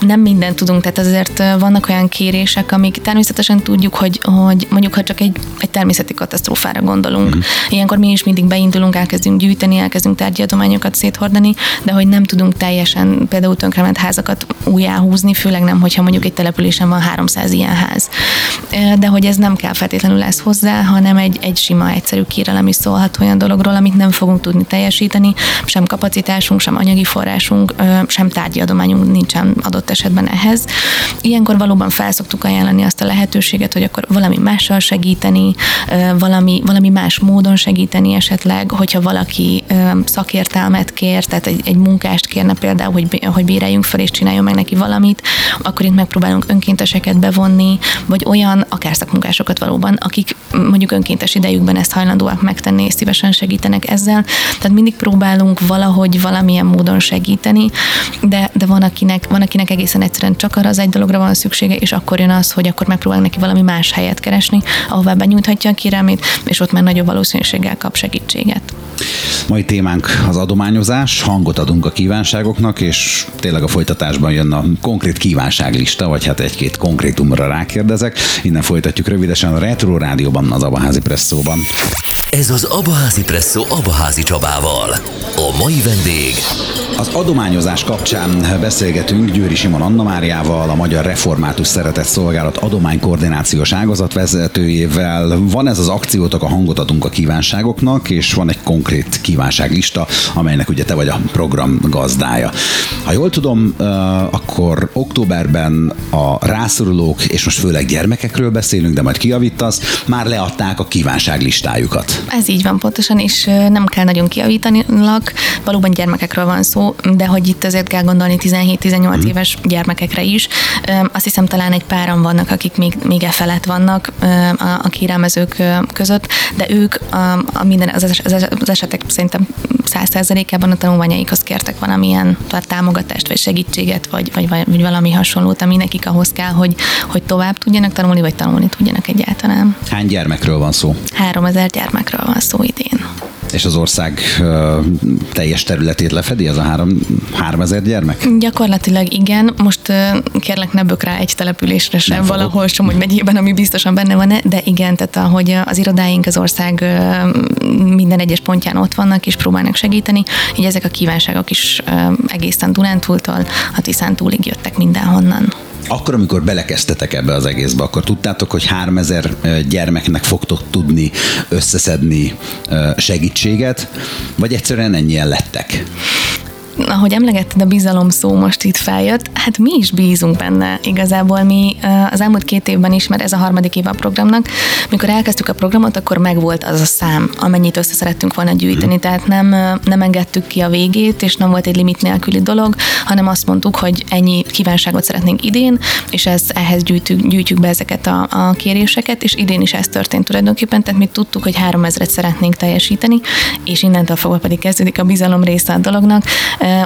nem mindent tudunk, tehát azért vannak olyan kérések, amik természetesen tudjuk, hogy, hogy mondjuk, ha csak egy, egy természeti katasztrófára gondolunk. Mm. Ilyenkor mi is mindig beindulunk, elkezdünk gyűjteni, elkezdünk tárgyadományokat széthordani, de hogy nem tudunk teljesen például tönkrement házakat újjáhúzni, főleg nem, hogyha mondjuk egy településen van 300 ilyen ház. De hogy ez nem kell feltétlenül lesz hozzá, hanem egy, egy sima, egyszerű kérelem is szólhat olyan dologról, amit nem fogunk tudni teljesíteni, sem kapacitásunk, sem anyagi forrásunk, sem tárgyi adományunk nincsen adott esetben ehhez. Ilyenkor valóban felszoktuk ajánlani azt a lehetőséget, hogy akkor valami mással segíteni, valami, valami más módon segíteni esetleg, hogyha valaki szakértelmet kér, tehát egy, egy munkást kérne például, hogy, hogy béreljünk fel és csináljon meg neki valamit, akkor itt megpróbálunk önkénteseket bevonni, vagy olyan akár szakmunkásokat valóban, akik mondjuk önkéntes idejükben ezt hajlandóak megtenni, és szívesen segítenek ezzel. Tehát mindig próbálunk valahogy valamilyen módon segíteni, de, de van, akinek, van, akinek egészen egyszerűen csak arra az egy dologra van szüksége, és akkor jön az, hogy akkor megpróbál neki valami más helyet keresni, ahová benyújthatja a kérelmét, és ott már nagyobb valószínűséggel kap segítséget. Mai témánk az adományozás, hangot adunk a kívánságoknak, és tényleg a folytatásban jön a konkrét kívánságlista, vagy hát egy-két konkrétumra rákérdezek. Innen folytatjuk rövidesen a Retro Rádióban, az Abaházi Presszóban. Ez az Abaházi Presszó Abaházi Csabával. A mai vendég. Az adományozás kapcsán beszélgetünk Győri Simon Anna Máriával, a Magyar Református Szeretett Szolgálat adománykoordinációs ágazat vezetőjével. Van ez az akciótok, a hangot adunk a kívánságoknak, és van egy konkrét kívánságlista, amelynek ugye te vagy a program gazdája. Ha jól tudom, akkor októberben a rászorulók, és most főleg gyermekekről beszélünk, de majd kiavítasz, már leadták a kívánságlistájukat. Ez így van pontosan, és nem kell nagyon kiavítani, valóban gyermekekről van szó, de hogy itt azért kell gondolni 17-18 mm. éves gyermekekre is. Azt hiszem talán egy páran vannak, akik még, még e felett vannak a, a kérelmezők között, de ők a, a minden, az, az, az esetek szerintem 100%-ában a tanulmányaikhoz kértek valamilyen támogatást, vagy segítséget, vagy, vagy, vagy valami hasonlót, ami nekik ahhoz kell, hogy, hogy tovább tudjanak tanulni, vagy tanulni tudjanak egyáltalán. Hány gyermekről van szó? 3000 gyermekről van szó idén. És az ország teljes területét lefedi ez a három, három ezer gyermek? Gyakorlatilag igen. Most kérlek ne bök rá egy településre sem, Nem valahol sem, hogy megyében, ami biztosan benne van, de igen, tehát ahogy az irodáink az ország minden egyes pontján ott vannak és próbálnak segíteni, így ezek a kívánságok is egészen Dunántúltól a Tiszántúlig jöttek mindenhonnan. Akkor, amikor belekezdtetek ebbe az egészbe, akkor tudtátok, hogy 3000 gyermeknek fogtok tudni összeszedni segítséget, vagy egyszerűen ennyien lettek? Ahogy emlegetted, a bizalom szó most itt feljött, hát mi is bízunk benne. Igazából mi az elmúlt két évben is, mert ez a harmadik év a programnak, mikor elkezdtük a programot, akkor megvolt az a szám, amennyit össze szerettünk volna gyűjteni. Tehát nem, nem engedtük ki a végét, és nem volt egy limit nélküli dolog, hanem azt mondtuk, hogy ennyi kívánságot szeretnénk idén, és ez, ehhez gyűjtjük, gyűjtjük be ezeket a, a kéréseket, és idén is ez történt tulajdonképpen, tehát mi tudtuk, hogy 3000-et szeretnénk teljesíteni, és innentől fogva pedig kezdődik a bizalom része a dolognak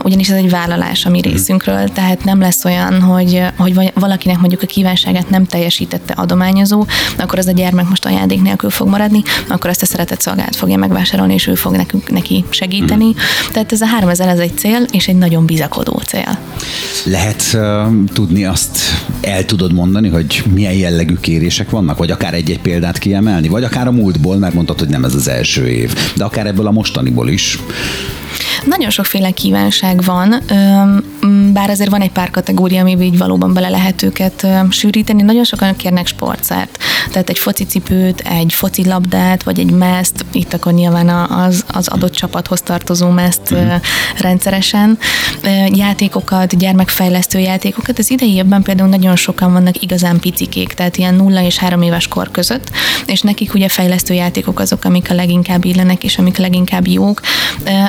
ugyanis ez egy vállalás a mi mhm. részünkről, tehát nem lesz olyan, hogy, hogy valakinek mondjuk a kívánságát nem teljesítette adományozó, akkor az a gyermek most ajándék nélkül fog maradni, akkor ezt a szeretett szolgálat fogja megvásárolni, és ő fog nekünk, neki segíteni. Mm. Tehát ez a 3000 ez egy cél, és egy nagyon bizakodó cél. Lehet uh, tudni azt, el tudod mondani, hogy milyen jellegű kérések vannak, vagy akár egy-egy példát kiemelni, vagy akár a múltból, mert mondtad, hogy nem ez az első év, de akár ebből a mostaniból is. Nagyon sokféle kívánság van, bár azért van egy pár kategória, amiben így valóban bele lehet őket sűríteni. Nagyon sokan kérnek sportszert, tehát egy focicipőt, egy focilabdát, vagy egy meszt, itt akkor nyilván az, az adott csapathoz tartozó meszt uh-huh. rendszeresen. Játékokat, gyermekfejlesztő játékokat. Az idei évben például nagyon sokan vannak igazán picikék, tehát ilyen nulla és három éves kor között, és nekik ugye fejlesztő játékok azok, amik a leginkább illenek, és amik leginkább jók.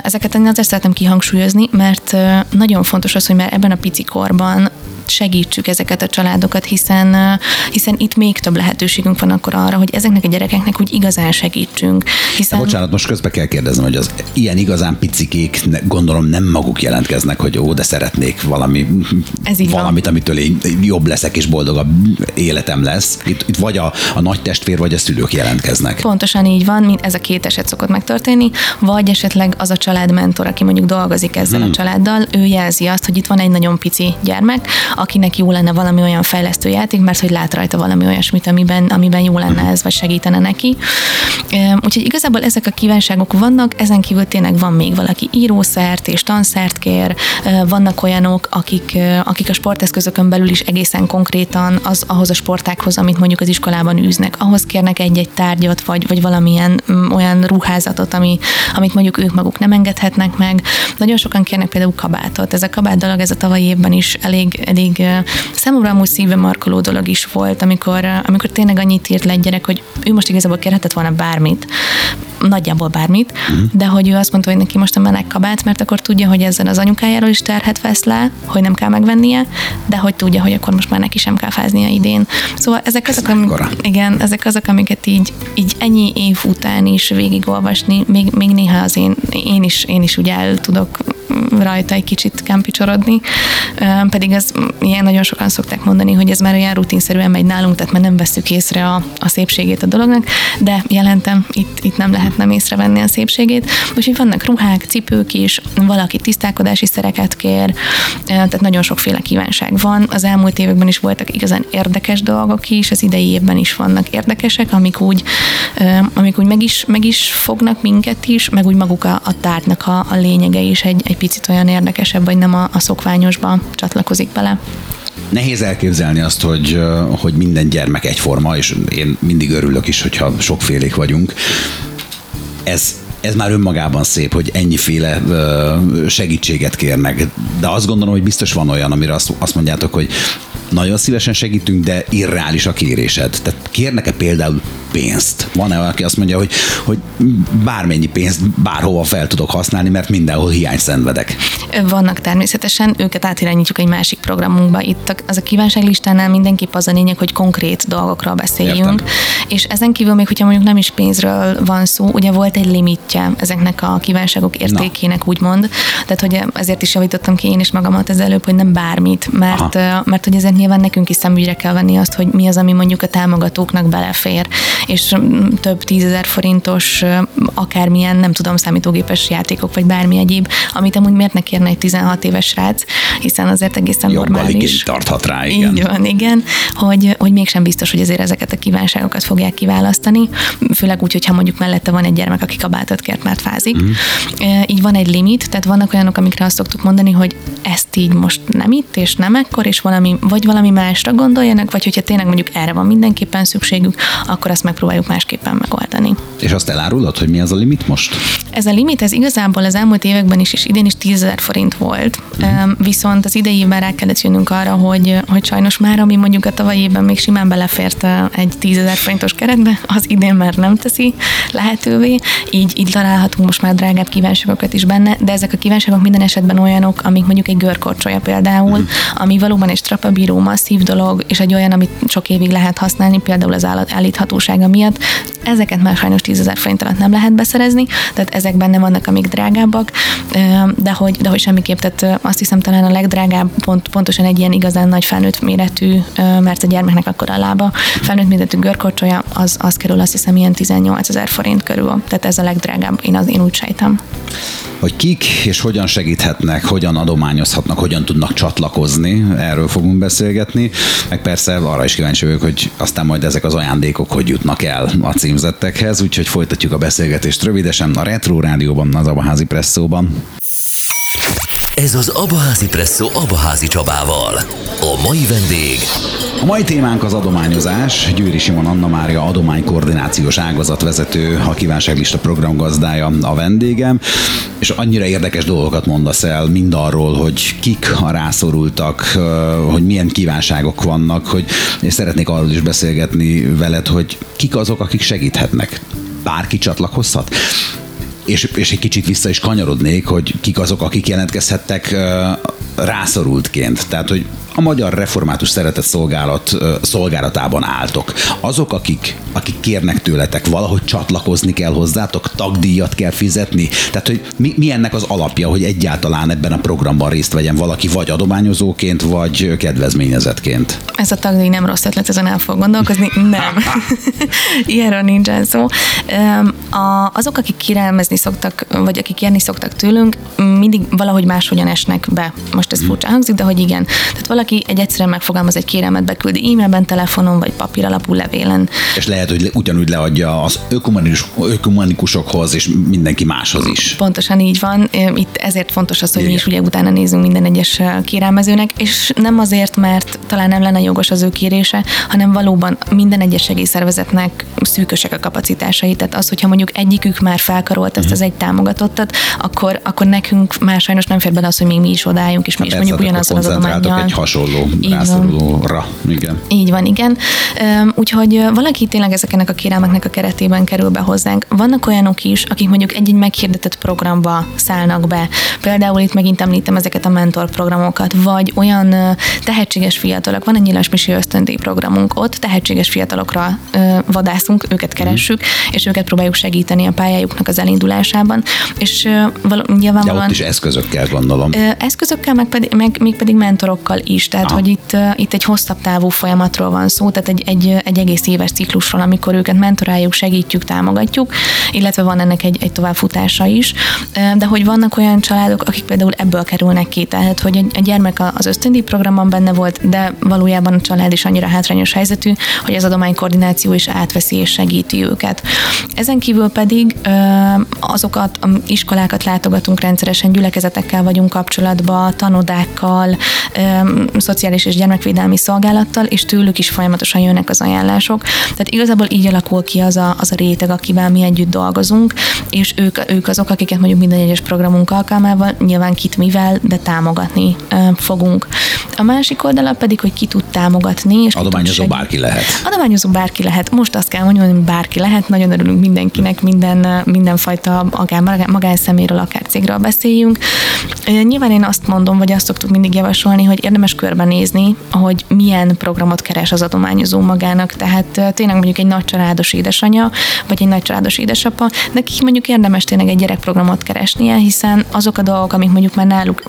Ezeket én azért szeretem kihangsúlyozni, mert nagyon fontos az, hogy már ebben a pici korban segítsük ezeket a családokat, hiszen, hiszen itt még több lehetőségünk van akkor arra, hogy ezeknek a gyerekeknek úgy igazán segítsünk. Hiszen... De bocsánat, most közbe kell kérdeznem, hogy az ilyen igazán picikék gondolom nem maguk jelentkeznek, hogy ó, de szeretnék valami, Ez így valamit, van. amitől én jobb leszek és boldogabb életem lesz. Itt, itt vagy a, a nagy testvér, vagy a szülők jelentkeznek. Pontosan így van, mint ez a két eset szokott megtörténni, vagy esetleg az a családmentor, aki mondjuk dolgozik ezzel hmm. a családdal, ő jelzi azt, hogy itt van egy nagyon pici gyermek, akinek jó lenne valami olyan fejlesztő játék, mert hogy lát rajta valami olyasmit, amiben, amiben jó lenne ez, vagy segítene neki. Úgyhogy igazából ezek a kívánságok vannak, ezen kívül tényleg van még valaki írószert és tanszert kér, vannak olyanok, akik, akik a sporteszközökön belül is egészen konkrétan az, ahhoz a sportákhoz, amit mondjuk az iskolában űznek, ahhoz kérnek egy-egy tárgyat, vagy, vagy valamilyen mm, olyan ruházatot, ami, amit mondjuk ők maguk nem engedhetnek meg. Nagyon sokan kérnek például kabátot. Ez a kabát dolog, ez a tavalyi évben is elég, elég elég számomra amúgy szíve markoló dolog is volt, amikor, amikor tényleg annyit írt le egy gyerek, hogy ő most igazából kérhetett volna bármit, nagyjából bármit, uh-huh. de hogy ő azt mondta, hogy neki most a meleg kabát, mert akkor tudja, hogy ezzel az anyukájáról is terhet vesz le, hogy nem kell megvennie, de hogy tudja, hogy akkor most már neki sem kell fáznia idén. Szóval ezek azok, amik, igen, ezek azok, amiket így, így ennyi év után is végigolvasni, még, még néha az én, én is, én is ugye el tudok rajta egy kicsit kámpicsorodni, pedig ez ilyen nagyon sokan szokták mondani, hogy ez már olyan rutinszerűen megy nálunk, tehát már nem veszük észre a, a szépségét a dolognak, de jelentem, itt, itt nem lehet nem észrevenni a szépségét. Úgyhogy vannak ruhák, cipők is, valaki tisztálkodási szereket kér, tehát nagyon sokféle kívánság van. Az elmúlt években is voltak igazán érdekes dolgok is, az idei évben is vannak érdekesek, amik úgy, amik úgy meg, is, meg is fognak minket is, meg úgy maguk a, a tárgynak a, a lényege is egy, egy picit olyan érdekesebb, vagy nem a, a szokványosba csatlakozik bele. Nehéz elképzelni azt, hogy, hogy minden gyermek egyforma, és én mindig örülök is, hogyha sokfélék vagyunk. Ez ez már önmagában szép, hogy ennyiféle segítséget kérnek. De azt gondolom, hogy biztos van olyan, amire azt, azt mondjátok, hogy nagyon szívesen segítünk, de irreális a kérésed. Tehát kérnek-e például pénzt? Van-e aki azt mondja, hogy, hogy bármennyi pénzt bárhova fel tudok használni, mert mindenhol hiány szenvedek? Vannak természetesen, őket átirányítjuk egy másik programunkba. Itt az a kívánságlistánál mindenképp az a lényeg, hogy konkrét dolgokról beszéljünk. Értem. És ezen kívül még, hogyha mondjuk nem is pénzről van szó, ugye volt egy limitje ezeknek a kívánságok értékének, Na. úgymond. Tehát, hogy ezért is javítottam ki én is magamat az előbb, hogy nem bármit, mert, mert hogy ezért nyilván nekünk is szemügyre kell venni azt, hogy mi az, ami mondjuk a támogatóknak belefér és mm, több tízezer forintos akármilyen, nem tudom, számítógépes játékok, vagy bármi egyéb, amit amúgy miért ne kérne egy 16 éves srác, hiszen azért egészen Jobban normális. tarthat rá, igen. Így van, igen, hogy, hogy mégsem biztos, hogy azért ezeket a kívánságokat fogják kiválasztani, főleg úgy, hogyha mondjuk mellette van egy gyermek, aki kabátot kért, mert fázik. Mm. Így van egy limit, tehát vannak olyanok, amikre azt szoktuk mondani, hogy ezt így most nem itt, és nem ekkor, és valami, vagy valami másra gondoljanak, vagy hogyha tényleg mondjuk erre van mindenképpen szükségük, akkor azt megpróbáljuk másképpen megoldani. És azt elárulod, hogy mi az a limit most? Ez a limit, ez igazából az elmúlt években is, és idén is 10 forint volt. Uh-huh. Viszont az idei évben rá kellett jönnünk arra, hogy, hogy sajnos már, ami mondjuk a tavalyi évben még simán belefért egy 10 forintos keretbe, az idén már nem teszi lehetővé. Így, így találhatunk most már drágább kívánságokat is benne, de ezek a kívánságok minden esetben olyanok, amik mondjuk egy görkorcsolya például, uh-huh. ami valóban egy strapabíró, masszív dolog, és egy olyan, amit sok évig lehet használni, például az állat állíthatósága miatt. Ezeket már sajnos 10 forint alatt nem lehet beszerezni, tehát ezek benne vannak, amik drágábbak, de hogy, de hogy semmiképp, tehát azt hiszem talán a legdrágább pont, pontosan egy ilyen igazán nagy felnőtt méretű, mert a gyermeknek akkor a lába, felnőtt méretű görkorcsolya, az, az kerül azt hiszem ilyen 18 ezer forint körül. Tehát ez a legdrágább, én, az, én úgy sejtem. hogy kik és hogyan segíthetnek, hogyan adományozhatnak, hogyan tudnak csatlakozni, erről fogunk beszélgetni, meg persze arra is kíváncsi vagyok, hogy aztán majd ezek az ajándékok hogy jutnak el a címzettekhez, úgyhogy folytatjuk a beszélgetést rövidesen a Retro Rádióban, az Abaházi Presszóban. Ez az Abaházi Presszó Abaházi Csabával. A mai vendég a mai témánk az adományozás. Győri Simon Anna Mária adománykoordinációs ágazatvezető, a kívánságlista programgazdája a vendégem, és annyira érdekes dolgokat mondasz el, mind arról, hogy kik a rászorultak, hogy milyen kívánságok vannak, hogy és szeretnék arról is beszélgetni veled, hogy kik azok, akik segíthetnek. Bárki csatlakozhat? és, és egy kicsit vissza is kanyarodnék, hogy kik azok, akik jelentkezhettek rászorultként. Tehát, hogy a Magyar Református Szeretett Szolgálat szolgálatában álltok. Azok, akik, akik kérnek tőletek, valahogy csatlakozni kell hozzátok, tagdíjat kell fizetni. Tehát, hogy mi, mi ennek az alapja, hogy egyáltalán ebben a programban részt vegyen valaki, vagy adományozóként, vagy kedvezményezetként? Ez a tagdíj nem rossz ötlet, ezen el fog gondolkozni. Nem. Ilyenről nincsen szó. A, azok, akik kirelmezni szoktak, vagy akik kérni szoktak tőlünk, mindig valahogy máshogyan esnek be. Most ez furcsa hangzik, de hogy igen. Tehát valaki egy egyszerűen megfogalmaz egy kérelmet, beküldi e-mailben, telefonon vagy papíralapú levélen. És lehet, hogy ugyanúgy leadja az ökumenikus, ökumenikusokhoz és mindenki máshoz is. Pontosan így van. Itt ezért fontos az, hogy Igen. mi is ugye utána nézünk minden egyes kérelmezőnek, és nem azért, mert talán nem lenne jogos az ő kérése, hanem valóban minden egyes segélyszervezetnek szűkösek a kapacitásai. Tehát az, hogyha mondjuk egyikük már felkarolt ezt az egy támogatottat, akkor, akkor nekünk már sajnos nem fér bele az, hogy még mi is odáljunk, és mi is mondjuk ugyanazzal az adományjal. egy hasonló Így rászorulóra. Van. Igen. Így van, igen. Úgyhogy valaki tényleg ezeknek a kérelmeknek a keretében kerül be hozzánk. Vannak olyanok is, akik mondjuk egy-egy meghirdetett programba szállnak be. Például itt megint említem ezeket a mentorprogramokat, vagy olyan tehetséges fiatalok, van egy nyilas misi ösztöndíj programunk, ott tehetséges fiatalokra vadászunk, őket keressük, és őket próbáljuk segíteni a pályájuknak az elindulásában. És val- nyilvánvalóan... Ja, ott is eszközökkel gondolom. Eszközökkel, meg pedig, meg, még pedig mentorokkal is. Tehát, Aha. hogy itt, itt egy hosszabb távú folyamatról van szó, tehát egy, egy, egy egész éves ciklusról, amikor őket mentoráljuk, segítjük, támogatjuk, illetve van ennek egy, egy továbbfutása is. De hogy vannak olyan családok, akik például ebből kerülnek ki, tehát hogy egy, egy gyermek az ösztöndi programban benne volt, de valójában a család is annyira hátrányos helyzetű, hogy az adománykoordináció is átveszi és segíti őket. Ezen kívül pedig azokat a iskolákat látogatunk rendszeresen, gyülekezetekkel vagyunk kapcsolatban, tanodákkal, szociális és gyermekvédelmi szolgálattal, és tőlük is folyamatosan jönnek az ajánlások. Tehát igazából így alakul ki az a, az a réteg, akivel mi együtt dolgozunk, és ők, ők azok, akiket mondjuk minden egyes programunk alkalmával nyilván kit mivel, de támogatni fogunk. A másik oldala pedig, hogy ki tud támogatni. És Adományozó bárki lehet. Adományozó bárki lehet. Most azt kell mondani, hogy bárki lehet. Nagyon örülünk mindenkinek, minden, mindenfajta akár magánszeméről, akár cégről beszéljünk. Nyilván én azt mondom, vagy azt szoktuk mindig javasolni, hogy érdemes körbenézni, hogy milyen programot keres az adományozó magának. Tehát tényleg mondjuk egy nagy családos édesanyja, vagy egy nagy családos édesapa, nekik mondjuk érdemes tényleg egy gyerekprogramot keresnie, hiszen azok a dolgok, amik mondjuk már náluk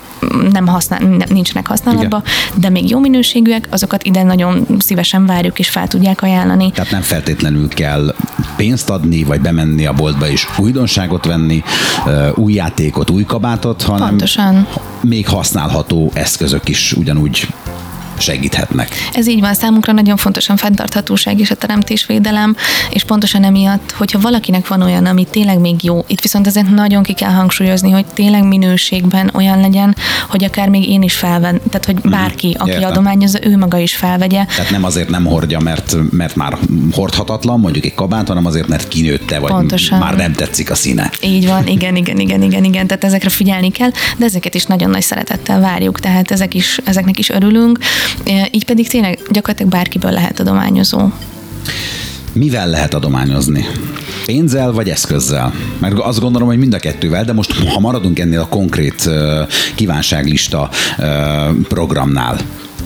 nem használ, nincsenek használatban, de még jó minőségűek, azokat ide nagyon szívesen várjuk és fel tudják ajánlani. Tehát nem feltétlenül kell pénzt adni, vagy bemenni a boltba és újdonságot venni, új játékot, új kabátot, hanem Pontosan. még használható eszközök is ugyanúgy much. Segíthetnek. Ez így van, számunkra nagyon fontos a fenntarthatóság és a teremtésvédelem, és pontosan emiatt, hogyha valakinek van olyan, ami tényleg még jó, itt viszont ezért nagyon ki kell hangsúlyozni, hogy tényleg minőségben olyan legyen, hogy akár még én is felven, tehát hogy mhm. bárki, aki Értem. adományozza, ő maga is felvegye. Tehát nem azért nem hordja, mert, mert már hordhatatlan, mondjuk egy kabát, hanem azért, mert kinőtte, vagy Pontosan. már nem tetszik a színe. Így van, igen, igen, igen, igen, igen, tehát ezekre figyelni kell, de ezeket is nagyon nagy szeretettel várjuk, tehát ezek is, ezeknek is örülünk. Így pedig tényleg gyakorlatilag bárkiből lehet adományozó. Mivel lehet adományozni? Pénzzel vagy eszközzel? Mert azt gondolom, hogy mind a kettővel, de most ha maradunk ennél a konkrét kívánságlista programnál,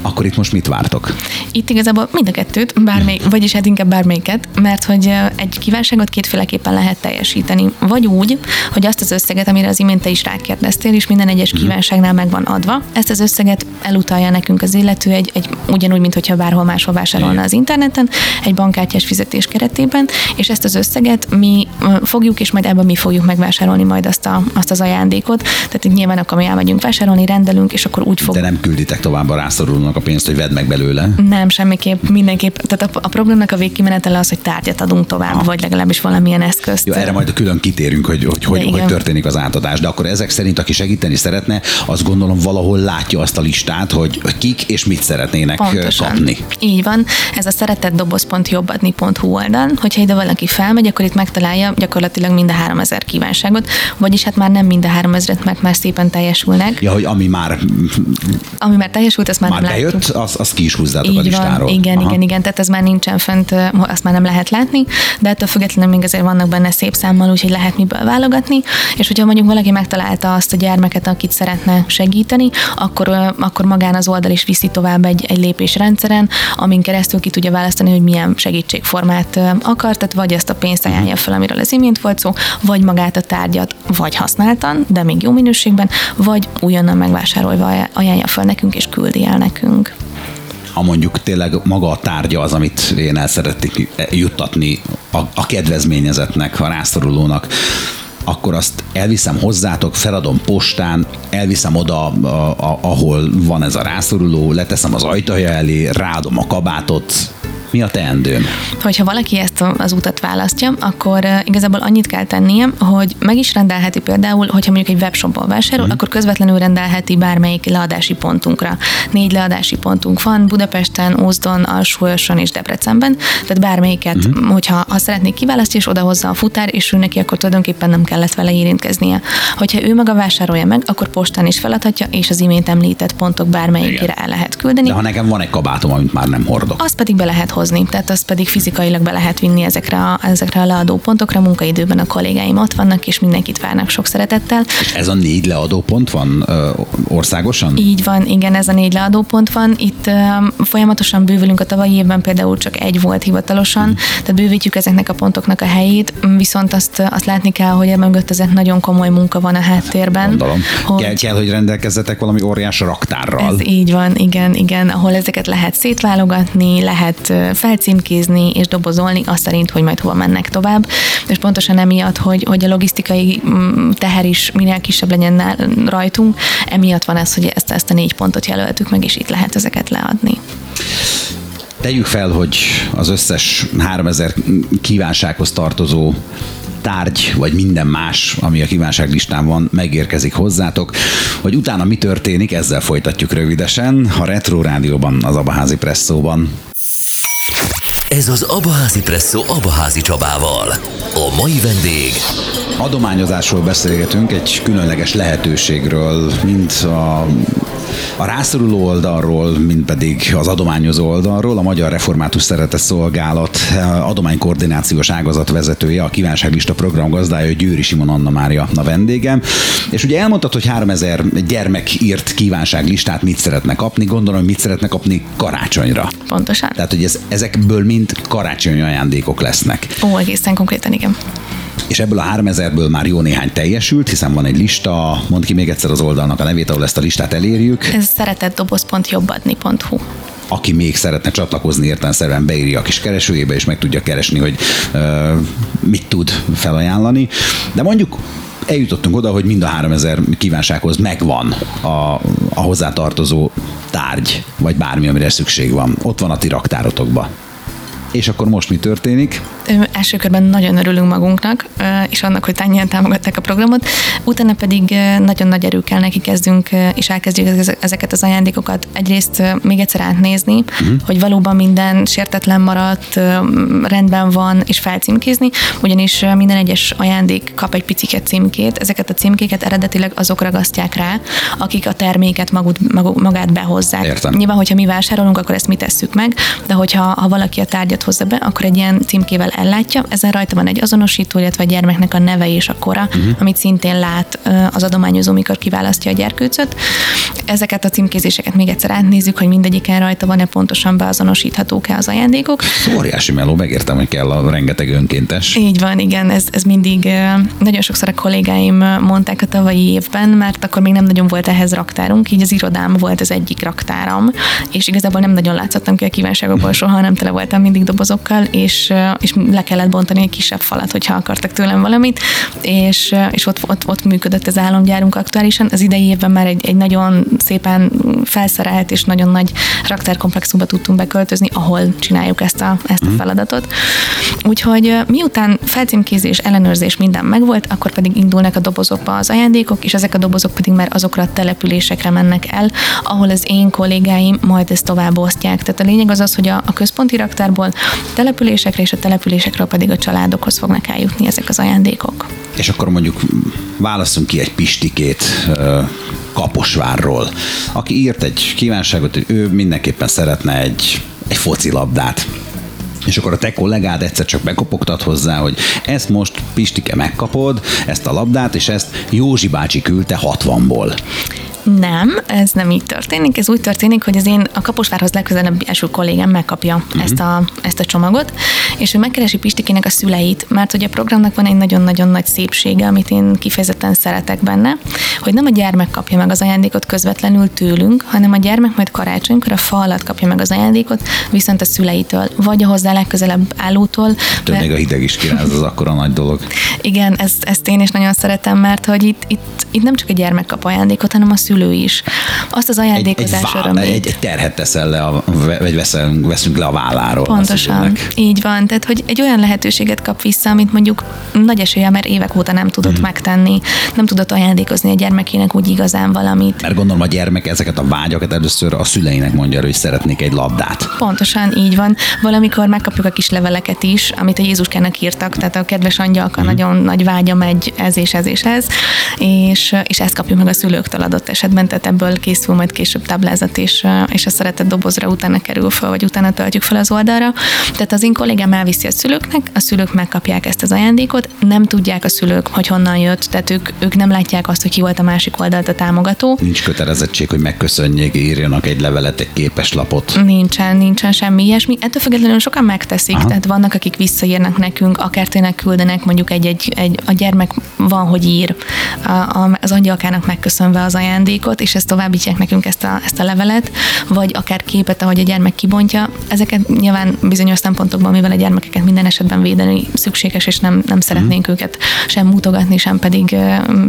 akkor itt most mit vártok? Itt igazából mind a kettőt, bármelyik, vagyis hát inkább bármelyiket, mert hogy egy kívánságot kétféleképpen lehet teljesíteni. Vagy úgy, hogy azt az összeget, amire az imént te is rákérdeztél, és minden egyes kívánságnál meg van adva, ezt az összeget elutalja nekünk az illető egy, egy ugyanúgy, mint hogyha bárhol máshol vásárolna az interneten, egy bankkártyás fizetés keretében, és ezt az összeget mi fogjuk, és majd ebben mi fogjuk megvásárolni majd azt, a, azt az ajándékot. Tehát nyilván akkor mi elmegyünk vásárolni, rendelünk, és akkor úgy fog. De nem külditek tovább a rászorulónak a pénzt, hogy vedd meg belőle. Nem, semmiképp, mindenképp. Tehát a, a programnak a végkimenetele az, hogy tárgyat adunk tovább, Aha. vagy legalábbis valamilyen eszközt. Jó, erre majd külön kitérünk, hogy hogy, hogy, hogy történik az átadás. De akkor ezek szerint, aki segíteni szeretne, azt gondolom valahol látja azt a listát, hogy kik és mit szeretnének Pontosan. kapni. Így van. Ez a szeretetdoboz.jobbadni.hu oldal. Hogyha ide valaki felmegy, akkor itt megtalálja gyakorlatilag mind a 3000 kívánságot, vagyis hát már nem mind a 3000 mert már szépen teljesülnek. Ja, hogy ami már ami már teljesült, azt már, már nem bejött, azt, azt ki is húzzátok Így a listáról. Van, igen, Aha. igen, igen, tehát ez már nincsen fent, azt már nem lehet látni, de ettől függetlenül még azért vannak benne szép számmal, úgyhogy lehet miből válogatni, és hogyha mondjuk valaki megtalálta azt a gyermeket, akit szeretne segíteni, akkor, akkor magán az oldal is viszi tovább egy, egy lépésrendszeren, amin keresztül ki tudja választani, hogy milyen segítségformát akar, tehát vagy ezt a pénzt mhm. ajánlja fel, amiről az imént volt szó, vagy magát a tárgyat, vagy használtan, de még jó minőségben, vagy újonnan megvásárolva ajánlja fel nekünk és küldi el nekünk ha mondjuk tényleg maga a tárgya az, amit én el szeretnék juttatni a, a kedvezményezetnek, a rászorulónak, akkor azt elviszem hozzátok, feladom postán, elviszem oda, a, a, ahol van ez a rászoruló, leteszem az ajtaja elé, rádom a kabátot, mi a teendőm? Hogyha valaki ezt az utat választja, akkor igazából annyit kell tennie, hogy meg is rendelheti például, hogyha mondjuk egy webshopból vásárol, mm. akkor közvetlenül rendelheti bármelyik leadási pontunkra. Négy leadási pontunk van Budapesten, Ózdon, Alsóörsön és Debrecenben, tehát bármelyiket, mm. hogyha ha szeretnék kiválasztani, és odahozza a futár, és ő neki akkor tulajdonképpen nem kellett vele érintkeznie. Hogyha ő maga vásárolja meg, akkor postán is feladhatja, és az imént említett pontok bármelyikére el lehet küldeni. De ha nekem van egy kabátom, amit már nem hordok. Azt pedig be lehet hozni hozni, tehát azt pedig fizikailag be lehet vinni ezekre a, ezekre a leadó pontokra, munkaidőben a kollégáim ott vannak, és mindenkit várnak sok szeretettel. És ez a négy leadó pont van ö, országosan? Így van, igen, ez a négy leadó pont van. Itt ö, folyamatosan bővülünk a tavalyi évben, például csak egy volt hivatalosan, mm. tehát bővítjük ezeknek a pontoknak a helyét, viszont azt, azt látni kell, hogy e mögött ezek nagyon komoly munka van a háttérben. Gondolom. Hogy kell, kell, hogy rendelkezzetek valami óriás raktárral. Ez így van, igen, igen, ahol ezeket lehet szétválogatni, lehet felcímkézni és dobozolni azt szerint, hogy majd hova mennek tovább. És pontosan emiatt, hogy, hogy a logisztikai mm, teher is minél kisebb legyen rajtunk, emiatt van ez, hogy ezt, ezt a négy pontot jelöltük meg, és itt lehet ezeket leadni. Tegyük fel, hogy az összes 3000 kívánsághoz tartozó tárgy, vagy minden más, ami a kívánságlistán van, megérkezik hozzátok. Hogy utána mi történik, ezzel folytatjuk rövidesen. A Retro Rádióban, az Abaházi Presszóban. Ez az Abaházi Presszó Abaházi Csabával. A mai vendég... Adományozásról beszélgetünk, egy különleges lehetőségről, mint a a rászoruló oldalról, mint pedig az adományozó oldalról a Magyar Református Szeretett Szolgálat adománykoordinációs ágazat vezetője, a kívánságlista program gazdája, Győri Simon Anna Mária a vendégem. És ugye elmondtad, hogy 3000 gyermek írt kívánságlistát mit szeretne kapni, gondolom, hogy mit szeretne kapni karácsonyra. Pontosan. Tehát, hogy ez, ezekből mind karácsonyi ajándékok lesznek. Ó, egészen konkrétan igen és ebből a 3000-ből már jó néhány teljesült, hiszen van egy lista, mondd ki még egyszer az oldalnak a nevét, ahol ezt a listát elérjük. Ez szeretetdoboz.jobbadni.hu aki még szeretne csatlakozni értelemszerűen beírja a kis keresőjébe, és meg tudja keresni, hogy uh, mit tud felajánlani. De mondjuk eljutottunk oda, hogy mind a 3000 kívánsághoz megvan a, a hozzátartozó tárgy, vagy bármi, amire szükség van. Ott van a ti raktárotokban. És akkor most mi történik? Első körben nagyon örülünk magunknak, és annak, hogy ennyien támogatták a programot. Utána pedig nagyon nagy erő kell neki kezdünk, és elkezdjük ezeket az ajándékokat egyrészt még egyszer átnézni, uh-huh. hogy valóban minden sértetlen maradt, rendben van, és felcímkézni, ugyanis minden egyes ajándék kap egy picike címkét. Ezeket a címkéket eredetileg azok ragasztják rá, akik a terméket maguk, magát behozzák. Értem. Nyilván, hogyha mi vásárolunk, akkor ezt mi tesszük meg, de hogyha ha valaki a tárgyat hozza be, akkor egy ilyen címkével ellátja. Ezen rajta van egy azonosító, illetve a gyermeknek a neve és a kora, uh-huh. amit szintén lát az adományozó, mikor kiválasztja a gyerkőcöt. Ezeket a címkézéseket még egyszer átnézzük, hogy mindegyiken rajta van-e pontosan beazonosíthatók-e az ajándékok. Óriási meló, megértem, hogy kell a rengeteg önkéntes. Így van, igen, ez, ez mindig nagyon sokszor a kollégáim mondták a tavalyi évben, mert akkor még nem nagyon volt ehhez raktárunk, így az irodám volt az egyik raktáram, és igazából nem nagyon látszottam ki a kívánságokból soha, nem tele voltam mindig dobozokkal, és, és le kellett bontani egy kisebb falat, hogyha akartak tőlem valamit, és, és ott, ott, ott működött az álomgyárunk aktuálisan. Az idei évben már egy, egy nagyon szépen felszerelt és nagyon nagy raktárkomplexumba tudtunk beköltözni, ahol csináljuk ezt a, ezt a mhm. feladatot. Úgyhogy miután felcímkézés, ellenőrzés minden megvolt, akkor pedig indulnak a dobozokba az ajándékok, és ezek a dobozok pedig már azokra a településekre mennek el, ahol az én kollégáim majd ezt tovább osztják. Tehát a lényeg az az, hogy a, a központi raktárból településekre és a településekről pedig a családokhoz fognak eljutni ezek az ajándékok. És akkor mondjuk válaszunk ki egy pistikét Kaposvárról, aki írt egy kívánságot, hogy ő mindenképpen szeretne egy, egy focilabdát és akkor a te kollégád egyszer csak bekopogtat hozzá, hogy ezt most Pistike megkapod, ezt a labdát, és ezt Józsi bácsi küldte 60-ból. Nem, ez nem így történik. Ez úgy történik, hogy az én a Kaposvárhoz legközelebb első kollégám megkapja uh-huh. ezt, a, ezt a csomagot, és ő megkeresi Pistikének a szüleit, mert hogy a programnak van egy nagyon-nagyon nagy szépsége, amit én kifejezetten szeretek benne, hogy nem a gyermek kapja meg az ajándékot közvetlenül tőlünk, hanem a gyermek majd karácsonykor a fa alatt kapja meg az ajándékot, viszont a szüleitől, vagy a hozzá legközelebb állótól. Több mert... még a hideg is kiráz, az akkora nagy dolog. Igen, ezt, ezt én is nagyon szeretem, mert hogy itt, itt, itt nem csak a gyermek kap ajándékot, hanem a szülő szülő is. Azt az ajándékozás egy, egy, egy, egy terhet teszel le, a, vagy veszünk, veszünk le a válláról. Pontosan, így van. Tehát, hogy egy olyan lehetőséget kap vissza, amit mondjuk nagy esélye, mert évek óta nem tudott mm. megtenni, nem tudott ajándékozni a gyermekének úgy igazán valamit. Mert gondolom a gyermek ezeket a vágyakat először a szüleinek mondja, hogy szeretnék egy labdát. Pontosan, így van. Valamikor megkapjuk a kis leveleket is, amit a Jézuskának írtak, tehát a kedves angyalka mm. nagyon nagy vágya megy ez és ez és ez, és, és ezt kapjuk meg a szülőktől adott esetben esetben, tehát ebből készül majd később táblázat, és, és a szeretett dobozra utána kerül fel, vagy utána töltjük fel az oldalra. Tehát az én kollégám elviszi a szülőknek, a szülők megkapják ezt az ajándékot, nem tudják a szülők, hogy honnan jött, tehát ők, ők nem látják azt, hogy ki volt a másik oldalt a támogató. Nincs kötelezettség, hogy megköszönjék, írjanak egy levelet, egy képes lapot. Nincsen, nincsen semmi ilyesmi. Ettől függetlenül sokan megteszik, Aha. tehát vannak, akik visszaírnak nekünk, akár tényleg küldenek mondjuk egy, egy, egy a gyermek van, hogy ír a, a, az angyalkának megköszönve az ajándék, ajándékot, és ezt továbbítják nekünk ezt a, ezt a levelet, vagy akár képet, ahogy a gyermek kibontja. Ezeket nyilván bizonyos szempontokban, mivel a gyermekeket minden esetben védeni szükséges, és nem, nem szeretnénk mm. őket sem mutogatni, sem pedig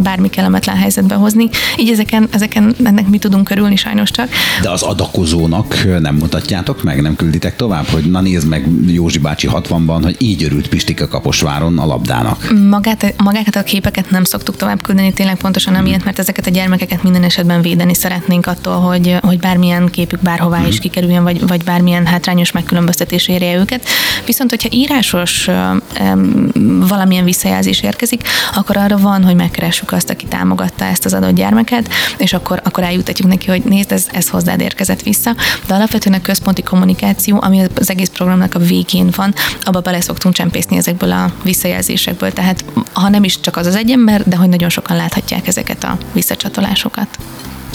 bármi kellemetlen helyzetbe hozni. Így ezeken, ezeken ennek mi tudunk körülni sajnos csak. De az adakozónak nem mutatjátok meg, nem külditek tovább, hogy na nézd meg Józsi bácsi 60-ban, hogy így örült Pistike Kaposváron a labdának. Magát, magákat a képeket nem szoktuk tovább küldeni, tényleg pontosan amiatt, mert ezeket a gyermekeket minden esetben védeni szeretnénk attól, hogy, hogy bármilyen képük bárhová is mhm. kikerüljön, vagy, vagy bármilyen hátrányos megkülönböztetés érje őket. Viszont, hogyha írásos um, valamilyen visszajelzés érkezik, akkor arra van, hogy megkeressük azt, aki támogatta ezt az adott gyermeket, és akkor, akkor eljutatjuk neki, hogy nézd, ez, ez hozzád érkezett vissza. De alapvetően a központi kommunikáció, ami az egész programnak a végén van, abba bele szoktunk csempészni ezekből a visszajelzésekből. Tehát ha nem is csak az az egy ember, de hogy nagyon sokan láthatják ezeket a visszacsatolásokat.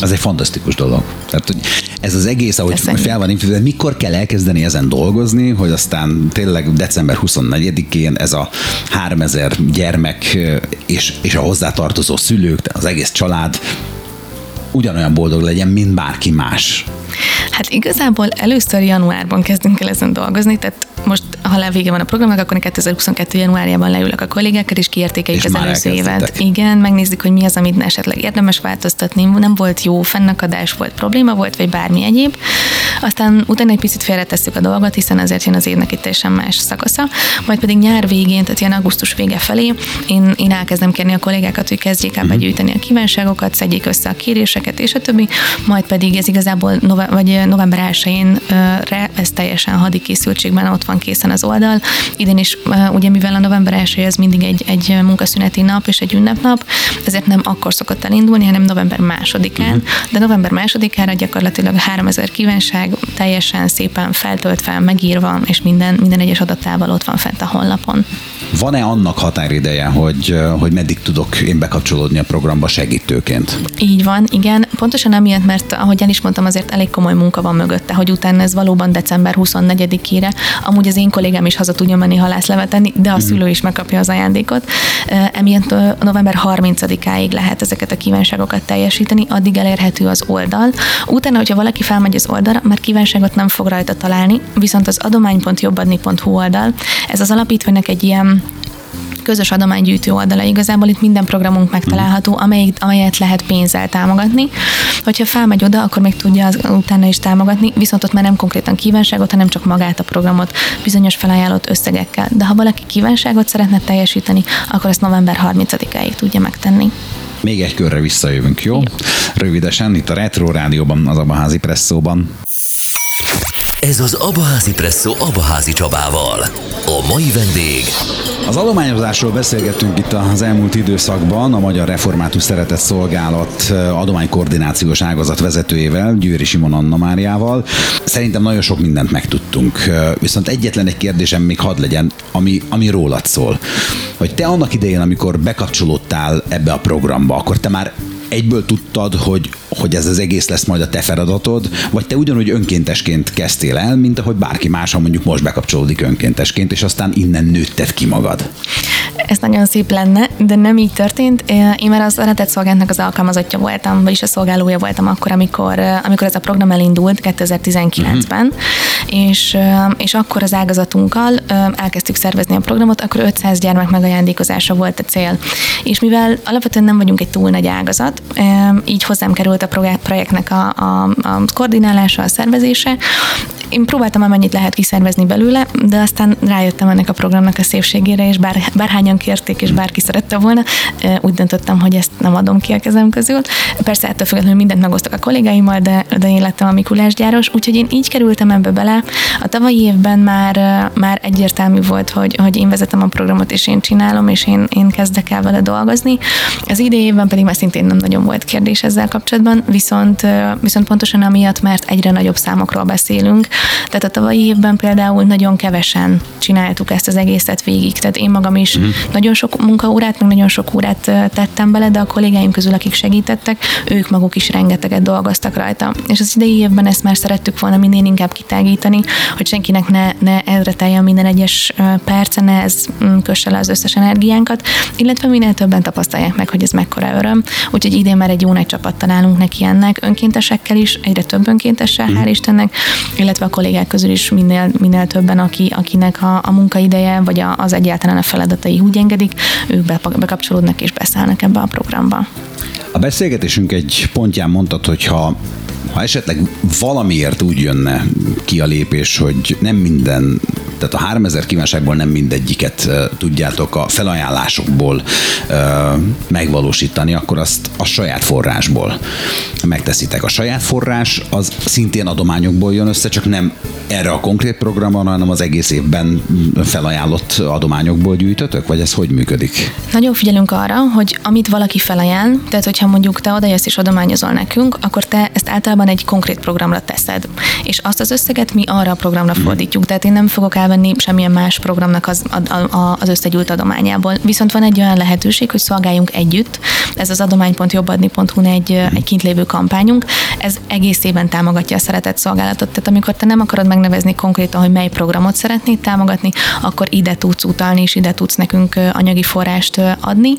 Az egy fantasztikus dolog. Tehát, hogy ez az egész, ahogy Köszönjük. fel van építve, mikor kell elkezdeni ezen dolgozni, hogy aztán tényleg december 24-én ez a 3000 gyermek és, és a hozzátartozó szülők, az egész család ugyanolyan boldog legyen, mint bárki más. Hát igazából először januárban kezdünk el ezen dolgozni, tehát most, ha levége van a programnak, akkor 2022. januárjában leülök a kollégákkal, és kiértékeljük az előző évet. Igen, megnézzük, hogy mi az, amit esetleg érdemes változtatni, nem volt jó, fennakadás volt, probléma volt, vagy bármi egyéb. Aztán utána egy picit félretesszük a dolgot, hiszen azért jön az évnek itt teljesen más szakasza. Majd pedig nyár végén, tehát ilyen augusztus vége felé, én, én elkezdem kérni a kollégákat, hogy kezdjék el mhm. begyűjteni a kívánságokat, szedjék össze a kéréseket, és a többi. Majd pedig ez igazából nove- vagy november 1-én ez teljesen hadi készültségben ott van készen az oldal. Idén is, ugye mivel a november 1 ez mindig egy, egy munkaszüneti nap és egy ünnepnap, ezért nem akkor szokott elindulni, hanem november másodikán, uh-huh. de november másodikára gyakorlatilag 3000 kívánság teljesen szépen feltöltve, megírva, és minden, minden egyes adatával ott van fent a honlapon. Van-e annak határideje, hogy, hogy meddig tudok én bekapcsolódni a programba segítőként? Így van, igen. Pontosan amiatt, mert ahogy el is mondtam, azért elég komoly munka van mögötte, hogy utána ez valóban december 24-ére, amúgy az én kollégám is haza tudja menni halászlevet tenni, de a mm. szülő is megkapja az ajándékot. Emiatt november 30-áig lehet ezeket a kívánságokat teljesíteni, addig elérhető az oldal. Utána, hogyha valaki felmegy az oldalra, már kívánságot nem fog rajta találni, viszont az adomány.jobbadni.hu oldal, ez az alapítványnak egy ilyen közös adománygyűjtő oldala. Igazából itt minden programunk megtalálható, amelyik, amelyet lehet pénzzel támogatni. Hogyha felmegy oda, akkor még tudja az, utána is támogatni, viszont ott már nem konkrétan kívánságot, hanem csak magát a programot bizonyos felajánlott összegekkel. De ha valaki kívánságot szeretne teljesíteni, akkor ezt november 30-áig tudja megtenni. Még egy körre visszajövünk, jó? jó? Rövidesen, itt a Retro Rádióban, az Abaházi Presszóban. Ez az Abaházi Presszó Abaházi Csabával. A mai vendég. Az adományozásról beszélgettünk itt az elmúlt időszakban a Magyar Református Szeretett Szolgálat adománykoordinációs ágazat vezetőjével, Győri Simon Anna Máriával. Szerintem nagyon sok mindent megtudtunk. Viszont egyetlen egy kérdésem még hadd legyen, ami, ami rólad szól. Hogy te annak idején, amikor bekapcsolódtál ebbe a programba, akkor te már egyből tudtad, hogy, hogy ez az egész lesz majd a te feladatod, vagy te ugyanúgy önkéntesként kezdtél el, mint ahogy bárki más, ha mondjuk most bekapcsolódik önkéntesként, és aztán innen nőtted ki magad? Ez nagyon szép lenne, de nem így történt. Én már az Eredet Szolgálatnak az alkalmazottja voltam, vagyis a szolgálója voltam akkor, amikor, amikor ez a program elindult 2019-ben, uh-huh. és, és akkor az ágazatunkkal elkezdtük szervezni a programot, akkor 500 gyermek megajándékozása volt a cél. És mivel alapvetően nem vagyunk egy túl nagy ágazat, így hozzám került a projektnek a, a, a koordinálása, a szervezése. Én próbáltam amennyit lehet kiszervezni belőle, de aztán rájöttem ennek a programnak a szépségére, és bár, bárhányan kérték, és bárki szerette volna, úgy döntöttem, hogy ezt nem adom ki a kezem közül. Persze ettől függetlenül mindent megosztok a kollégáimmal, de, de én lettem a Mikulás úgyhogy én így kerültem ebbe bele. A tavalyi évben már, már egyértelmű volt, hogy, hogy én vezetem a programot, és én csinálom, és én, én kezdek el vele dolgozni. Az idei évben pedig már szintén nem nagyon volt kérdés ezzel kapcsolatban, viszont, viszont pontosan amiatt, mert egyre nagyobb számokról beszélünk. Tehát a tavalyi évben például nagyon kevesen csináltuk ezt az egészet végig. Tehát én magam is uh-huh. nagyon sok munkaórát, meg nagyon sok órát tettem bele, de a kollégáim közül, akik segítettek, ők maguk is rengeteget dolgoztak rajta. És az idei évben ezt már szerettük volna minél inkább kitágítani, hogy senkinek ne, ne ezre teljen minden egyes perce, ne ez mm, kösse le az összes energiánkat, illetve minél többen tapasztalják meg, hogy ez mekkora öröm. Úgyhogy idén már egy jó nagy csapat találunk neki ennek, önkéntesekkel is, egyre több önkéntessel, mm. hál' Istennek, illetve a kollégák közül is minél, minél többen, aki, akinek a, a munkaideje, vagy a, az egyáltalán a feladatai úgy engedik, ők be, bekapcsolódnak és beszállnak ebbe a programba. A beszélgetésünk egy pontján mondtad, hogy ha ha esetleg valamiért úgy jönne ki a lépés, hogy nem minden tehát a 3000 kívánságból nem mindegyiket tudjátok a felajánlásokból megvalósítani, akkor azt a saját forrásból megteszitek. A saját forrás az szintén adományokból jön össze, csak nem erre a konkrét programra, hanem az egész évben felajánlott adományokból gyűjtötök, vagy ez hogy működik? Nagyon figyelünk arra, hogy amit valaki felajánl, tehát hogyha mondjuk te odajössz és adományozol nekünk, akkor te ezt általában egy konkrét programra teszed. És azt az összeget mi arra a programra hmm. fordítjuk. Tehát én nem fogok elvenni semmilyen más programnak az, a, a, az összegyűlt adományából. Viszont van egy olyan lehetőség, hogy szolgáljunk együtt. Ez az adomány.jobbadni.hu egy, hmm. egy kint lévő kampányunk. Ez egész évben támogatja a szeretett szolgálatot. Tehát amikor te nem akarod megnevezni konkrétan, hogy mely programot szeretnéd támogatni, akkor ide tudsz utalni, és ide tudsz nekünk anyagi forrást adni.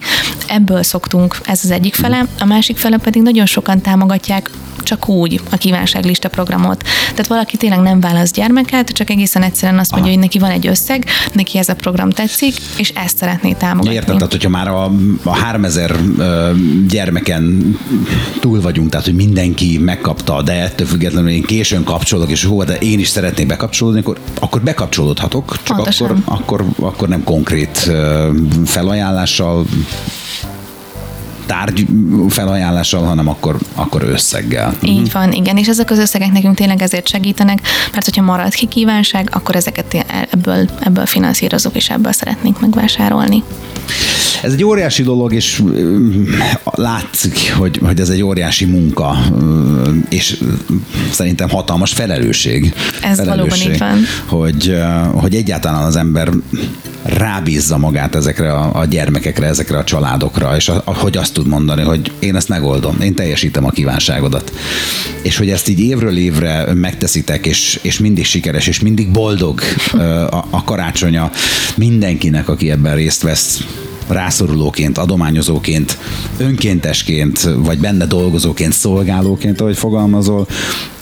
Ebből szoktunk, ez az egyik fele. A másik fele pedig nagyon sokan támogatják csak úgy a kívánságlista programot. Tehát valaki tényleg nem választ gyermeket, csak egészen egyszerűen azt mondja, Aha. hogy neki van egy összeg, neki ez a program tetszik, és ezt szeretné támogatni. Értem, tehát hogyha már a, a 3000 gyermeken túl vagyunk, tehát hogy mindenki megkapta, de ettől függetlenül én későn kapcsolok, és hova, de én is szeretnék bekapcsolódni, akkor, akkor bekapcsolódhatok, csak akkor, akkor, akkor nem konkrét felajánlással tárgy felajánlással, hanem akkor, akkor összeggel. Így van, igen, és ezek az összegek nekünk tényleg ezért segítenek, mert hogyha marad ki kívánság, akkor ezeket ebből, ebből finanszírozunk, és ebből szeretnénk megvásárolni. Ez egy óriási dolog, és látszik, hogy, hogy ez egy óriási munka, és szerintem hatalmas felelősség. Ez felelősség, valóban így van. Hogy, hogy egyáltalán az ember rábízza magát ezekre a, a gyermekekre, ezekre a családokra, és a, a, hogy azt tud mondani, hogy én ezt megoldom, én teljesítem a kívánságodat. És hogy ezt így évről évre megteszitek, és, és mindig sikeres, és mindig boldog a, a karácsonya mindenkinek, aki ebben részt vesz, rászorulóként, adományozóként, önkéntesként, vagy benne dolgozóként, szolgálóként, ahogy fogalmazol,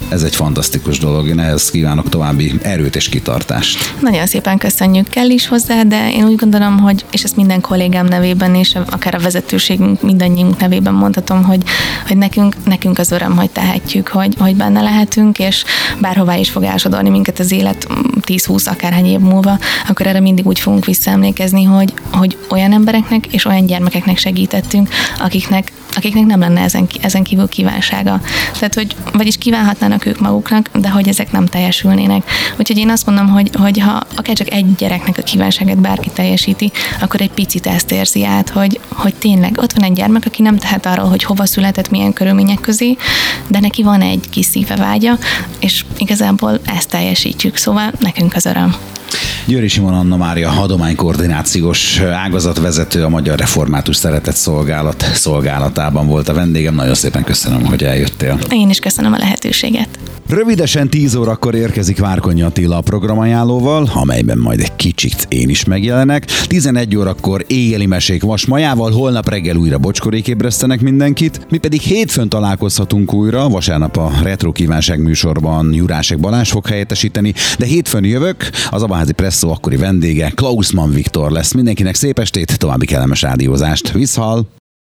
ez egy fantasztikus dolog. Én ehhez kívánok további erőt és kitartást. Nagyon szépen köszönjük kell is hozzá, de én úgy gondolom, hogy, és ezt minden kollégám nevében, és akár a vezetőségünk mindannyiunk nevében mondhatom, hogy, hogy nekünk, nekünk az öröm, hogy tehetjük, hogy, hogy benne lehetünk, és bárhová is fog elsodorni minket az élet 10-20 akárhány év múlva, akkor erre mindig úgy fogunk visszaemlékezni, hogy, hogy olyan embereknek és olyan gyermekeknek segítettünk, akiknek akiknek nem lenne ezen, ezen kívül kívánsága. Tehát, hogy vagyis kívánhatnának ők maguknak, de hogy ezek nem teljesülnének. Úgyhogy én azt mondom, hogy, hogy ha akár csak egy gyereknek a kívánságát bárki teljesíti, akkor egy picit ezt érzi át, hogy, hogy tényleg ott van egy gyermek, aki nem tehet arról, hogy hova született, milyen körülmények közé, de neki van egy kis szíve vágya, és igazából ezt teljesítjük, szóval nekünk az öröm. Győri Simon Anna Mária adománykoordinációs ágazatvezető a Magyar Református Szeretett Szolgálat szolgálatában volt a vendégem. Nagyon szépen köszönöm, hogy eljöttél. Én is köszönöm a lehetőséget. Rövidesen 10 órakor érkezik Várkonyi Attila a programajánlóval, amelyben majd egy kicsit én is megjelenek. 11 órakor éjjeli mesék Vasmajával, holnap reggel újra bocskorék ébresztenek mindenkit. Mi pedig hétfőn találkozhatunk újra, vasárnap a Retro Kívánság műsorban Jurásek Balázs fog helyettesíteni, de hétfőn jövök, az Abaházi Presszó akkori vendége Klausman Viktor lesz. Mindenkinek szép estét, további kellemes rádiózást. Viszhal!